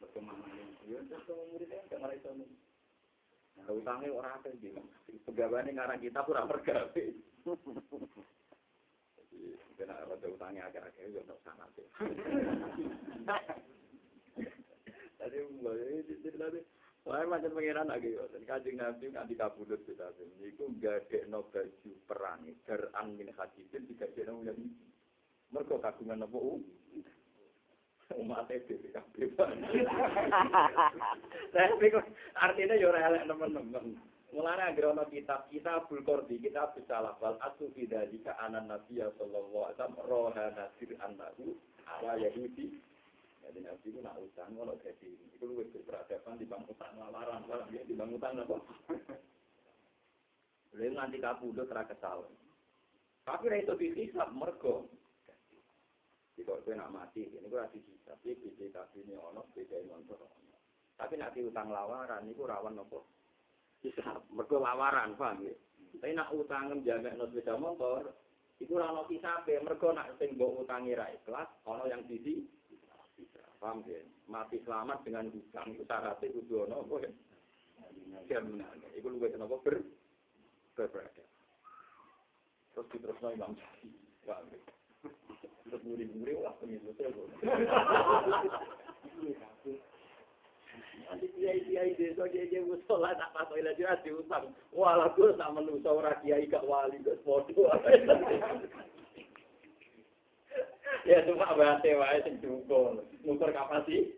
Berkemana yang dia, terus muridnya nggak ngerti itu. Nah, utangnya orang apa bilang. Pegawainya ngarang kita kurang pergawe. Kena rada utangnya agak-agak ya untuk sana sih. Tadi mulai itu tadi. Wah macam pengiran lagi ya. Dan kajing nabi nanti kabudut kita sih. Iku gak ada no baju perang. Geran min hadidin tiga jena udah ini. Mereka kagungan nopo umat itu kabeh. Tapi artinya yo ora elek teman-teman. Mulane anggere ana kitab Kitabul Qordi, kitab salah wal asu fi dzalika anan nabiy sallallahu alaihi wasallam roha nasir annahu ala yahudi Jadi nabi itu nak utang, kalau jadi itu lu berperadaban di bang utang lamaran, kalau dia di bang utang apa? Lalu nanti kabudut ra kesal. Tapi ra itu dihisap mergo. Jika kowe nak mati, ini gue rasi hisap, tapi BPKB ini ono, motor ono. Tapi nak utang lawaran, itu rawan nopo. Hisap, mergo lawaran, paham ya? Tapi nak utang menjaga no sepeda motor, itu ora ono hisabe, mergo nak sing mbok utangi ra ikhlas, ono yang sisi paham ya? Mati selamat dengan hutang, itu syaratnya kudu ono apa ya? Itu lu kenapa ber berbeda. Terus diterusno Imam Syafi'i, paham ya? Terus muri-muri wah pemilu Nanti kiai-kiai desa kiai-kiai musola tak pas oleh dia diutang. Walah gue tak menusa ora kiai gak wali gue foto. Ya cuma bahasa wae sing diukur. Ngukur kapasi.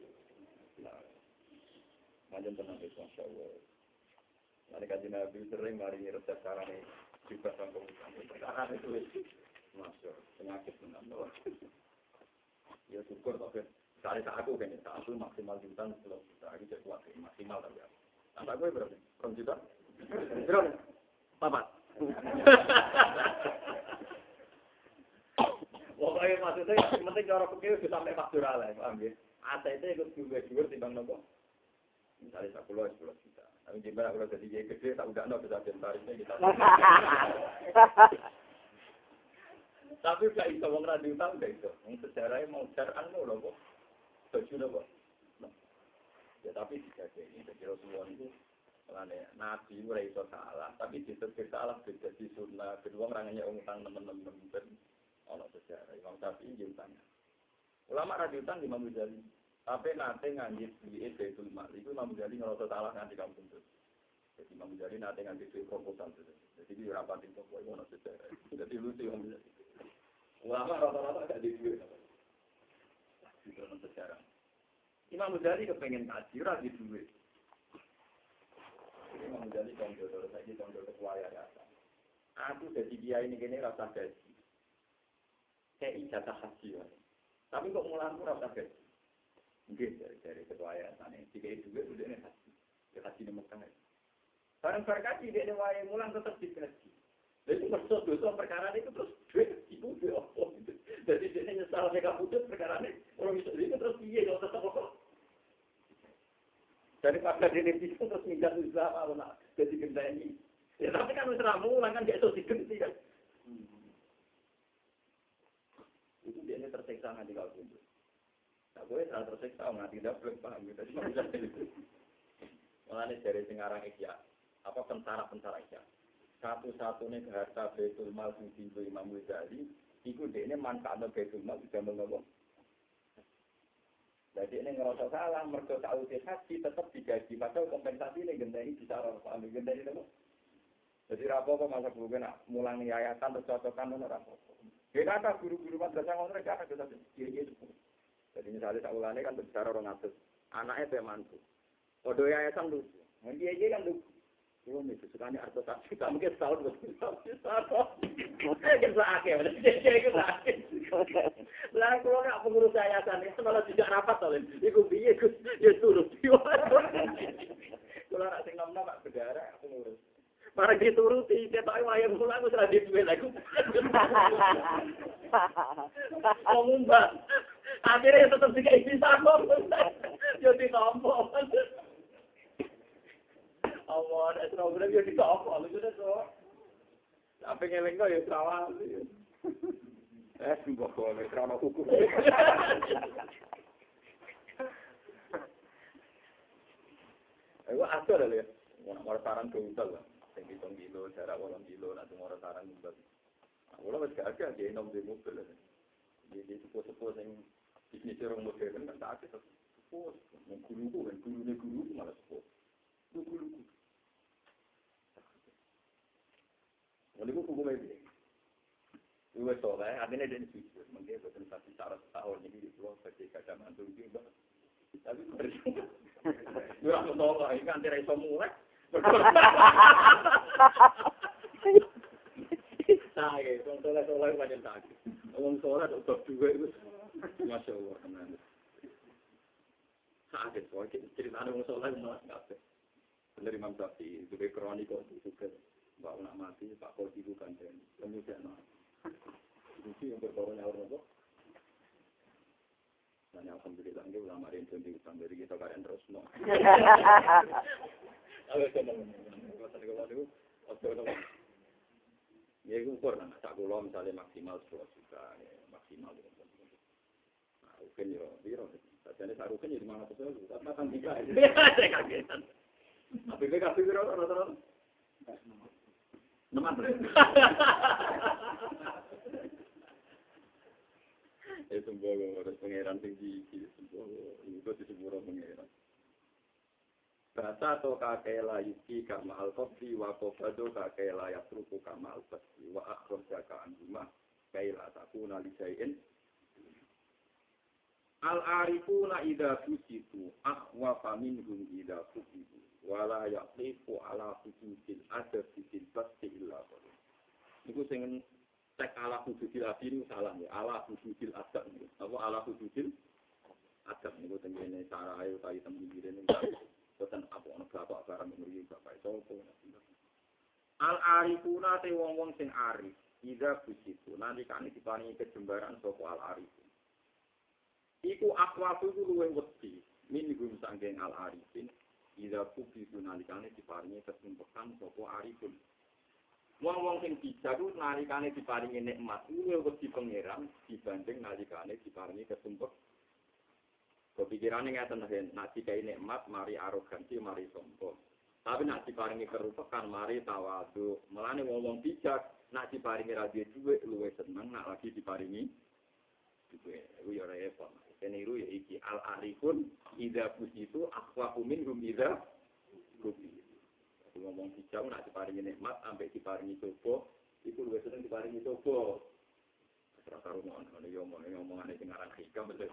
Macam tenang itu Masya Allah. Nanti kaji Nabi sering mari resep caranya juga sangkong utang. Sekarang itu Masya Allah. Penyakit tenang. Ya syukur tapi Cari tak aku kan, tak aku maksimal juta sepuluh juta, aku jadi kuat maksimal tapi ya. Anak gue berapa? Rom juta? Berapa? Papat. Pokoknya maksudnya, yang penting cara pikir bisa sampai faktural lah, paham ya? ATT ikut juga juga timbang nopo. Misalnya sepuluh, sepuluh juta. Tapi gimana kalau jadi jadi gede, tak udah no bisa tarifnya kita. Tapi gak iso wong ra diutang gak iso. Wong sejarahnya mau jaran lho kok. Lho kok. Ya tapi jika ini saya semua itu Makanya Nabi ora salah, tapi ditetir salah jadi sunnah. Kedua orangnya utang teman-teman ben ono sejarah. Imam Syafi'i nggih utang. Ulama ra diutang di Imam Ghazali. Tapi nanti nganjit di Baitul. Itu Imam Ghazali ngerasa salah nganti kampung itu. Jadi Imam Ghazali nanti nganti di proposal itu. Jadi di toko itu ono sejarah. Jadi lucu Imam Ghazali. Ulama rata-rata gak di. Di dalam sejarah. Imam Ghazali kepengen kaji, ora di duit. Imam Ghazali kongjo terus lagi kongjo kesuaya rasa. Aku jadi dia ini gini rasa gaji. Kayak ijazah haji ya. Tapi kok mulang rasa gaji. Mungkin dari dari ketua yayasan ini. Jika itu duit udah ini haji. Ya haji ini Mekah. Barang berkaji dia ini wayang tetap digaji. Jadi maksud dosa perkara itu terus duit ibu duit apa gitu. Jadi dia nyesal mereka putus perkara ini. Orang itu terus iya kalau tetap apa. Dari pada diri itu terus minta usaha kalau nak jadi gendani. Ya tapi kan wis ramu kan gak iso digenti kan. Itu dia ini tersiksa nanti kalau putus. Nah, gue salah tersiksa nggak tidak belum paham gitu. Mulanya dari singarang Isya, apa pentara-pentara Isya satu-satunya harta Baitul Mal sing dienggo Imam Ghazali iku dekne manfaatno Baitul Mal sudah mengopo. Jadi ini ngerasa salah, mereka usia haji tetap digaji, padahal kompensasi ini gendai bisa orang paham, gendai itu. Jadi rapopo masa guru kena mulang yayasan tercocokan itu rapopo. Beda kata guru-guru madrasah ngono mereka ada kita kiai itu. Jadi misalnya tak ulane kan berbicara orang atas, anaknya teh mantu. Odo yayasan lucu, dia dia kan lucu. Yo itu sukanya arto suka mungkin setahun betul. Kita akhir, kita akhir. Lah kalau nggak pengurus yayasan itu malah tidak rapat oleh. Iku biye Gus, ya turut. Kalau nak sing nom-nom mak berdarah aku ngurus. Para dituruti, ketok wayang mulang wis ra duwe lagi. Ngomong Akhirnya tetap dikai bisa kok. Yo ditompo. Allah, ada program yang ditompo, lu sudah so. Sampai ngeleng kok ya salah. Eh, mbok kok ora hukum. Ayo atur lho ya. Mau saran ke utal lah. Sing hitung kilo, jarak wolong kilo, nanti mau saran utal. Kalau wis gak ada, dia nom di mobil. Jadi sepuh-sepuh sing bisnis orang modern kan tak ada sepuh. Guru-guru, kan guru-guru guru malah sepuh. Guru-guru. Lalu itu hukumnya ini. Iwe soleh, artinya dia jujur. Mungkin betul satu syarat setahun ini pulau sebagai gajah mantu juga. Tapi Gue aku tolong, ini kan tidak bisa mulai. Nah, ya, orang soleh soleh banyak sakit. Orang soleh untuk juga itu, masya Allah. hadis, soalnya ceritanya orang soleh nggak Bener Imam Syafi'i, itu kronik kok juga. Mbak nak mati, Pak Kodi itu kan dan kemudian Ini yang berkorban nyawa nopo. Dan alhamdulillah ini ulama rindu di utang dari kita kalian terus mau. Ayo coba ngomong, ngomong, ngomong, Ya itu ukur, nah, sak kulo misalnya maksimal 10 juta, ya, maksimal. Ya. Nah, mungkin ya, biro. Sajane sak ya 500 ribu, tapi makan tiga. Saya kagetan. Tapi gue kasih biro, rata-rata. Neman. Eh sembuh loh, harus pengairan tinggi. Sembuh, ini gue disembuh loh pengairan. Bahasa to kakek layuki kama al-kopi, wa kofado kakek layak truku kama al-kopi, wa akhrum ka anjumah, kaila takuna lijayin, Al arifuna ida fusitu akhwa faminhum ida fusitu wala yaklifu ala fusudil ada fisil basi illa. Niku sing cek ala fusudil adini salah ya, ala fusudil adab. Apa ala fusudil adab niku tengene cara ayo kaya temen ini. boten apa ana bapak barang ngriyi bapak sapa al arifuna te wong-wong sing arif ida busitu nalikane diparingi kejembaran sapa al arif iku akwafu iku luwih wedi min iku sangking al arifin ida busitu nalikane diparingi kesumpekan sapa arifun wong-wong sing bijak ku nalikane diparingi nikmat luwih wedi pangeran dibanding nalikane diparingi kesumpekan Kepikirannya nggak tenang, nak jika nikmat, mari arogansi, mari sombong. Tapi nak diparingi kerupakan, mari tawadu. Melani ngomong bijak, nak diparingi radio duit, luwe seneng, nak lagi diparingi duit. Itu ya. Ini ya iki al arifun, ida itu akwa kumin hum ida kubi. Ngomong bijak, nak diparingi nikmat, sampai diparingi coba, itu luwe seneng diparingi coba. Rasa rumah, ini ngomong, ini ngomongan ini ngaran hikam, betul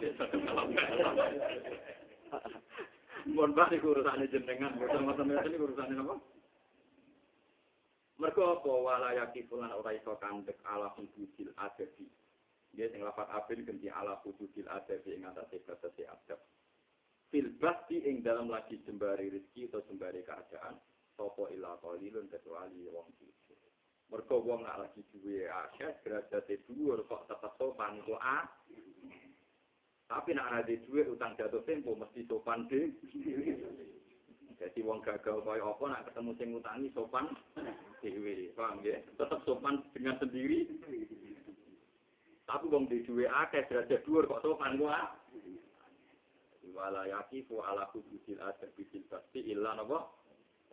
Mohon balik urusannya jenengan, bersama-sama ini urusannya apa? Mereka apa wala yakifulan ora iso kandek ala hududil adabi. Dia sing lafat abin ganti ala hududil adabi ing atase batase adab. Fil basti ing dalam lagi sembari rezeki atau sembari keadaan. Sopo ila qalilun kecuali wong itu. Mergo wong nak lagi duwe akeh derajate dhuwur kok tetep sopan iku a. Tapi nak ada duwe utang jatuh tempo mesti sopan deh. Jadi wong gagal kaya apa nak ketemu sing utangi sopan dhewe, paham ya? Tetep sopan dengan sendiri. Tapi wong di duwe akeh derajat dhuwur kok sopan ku a. Wala yakifu ala kududil adab bisil basti illa napa?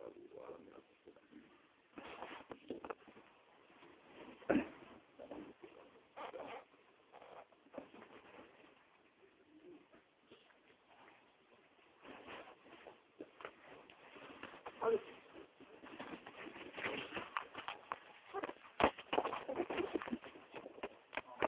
Hadi.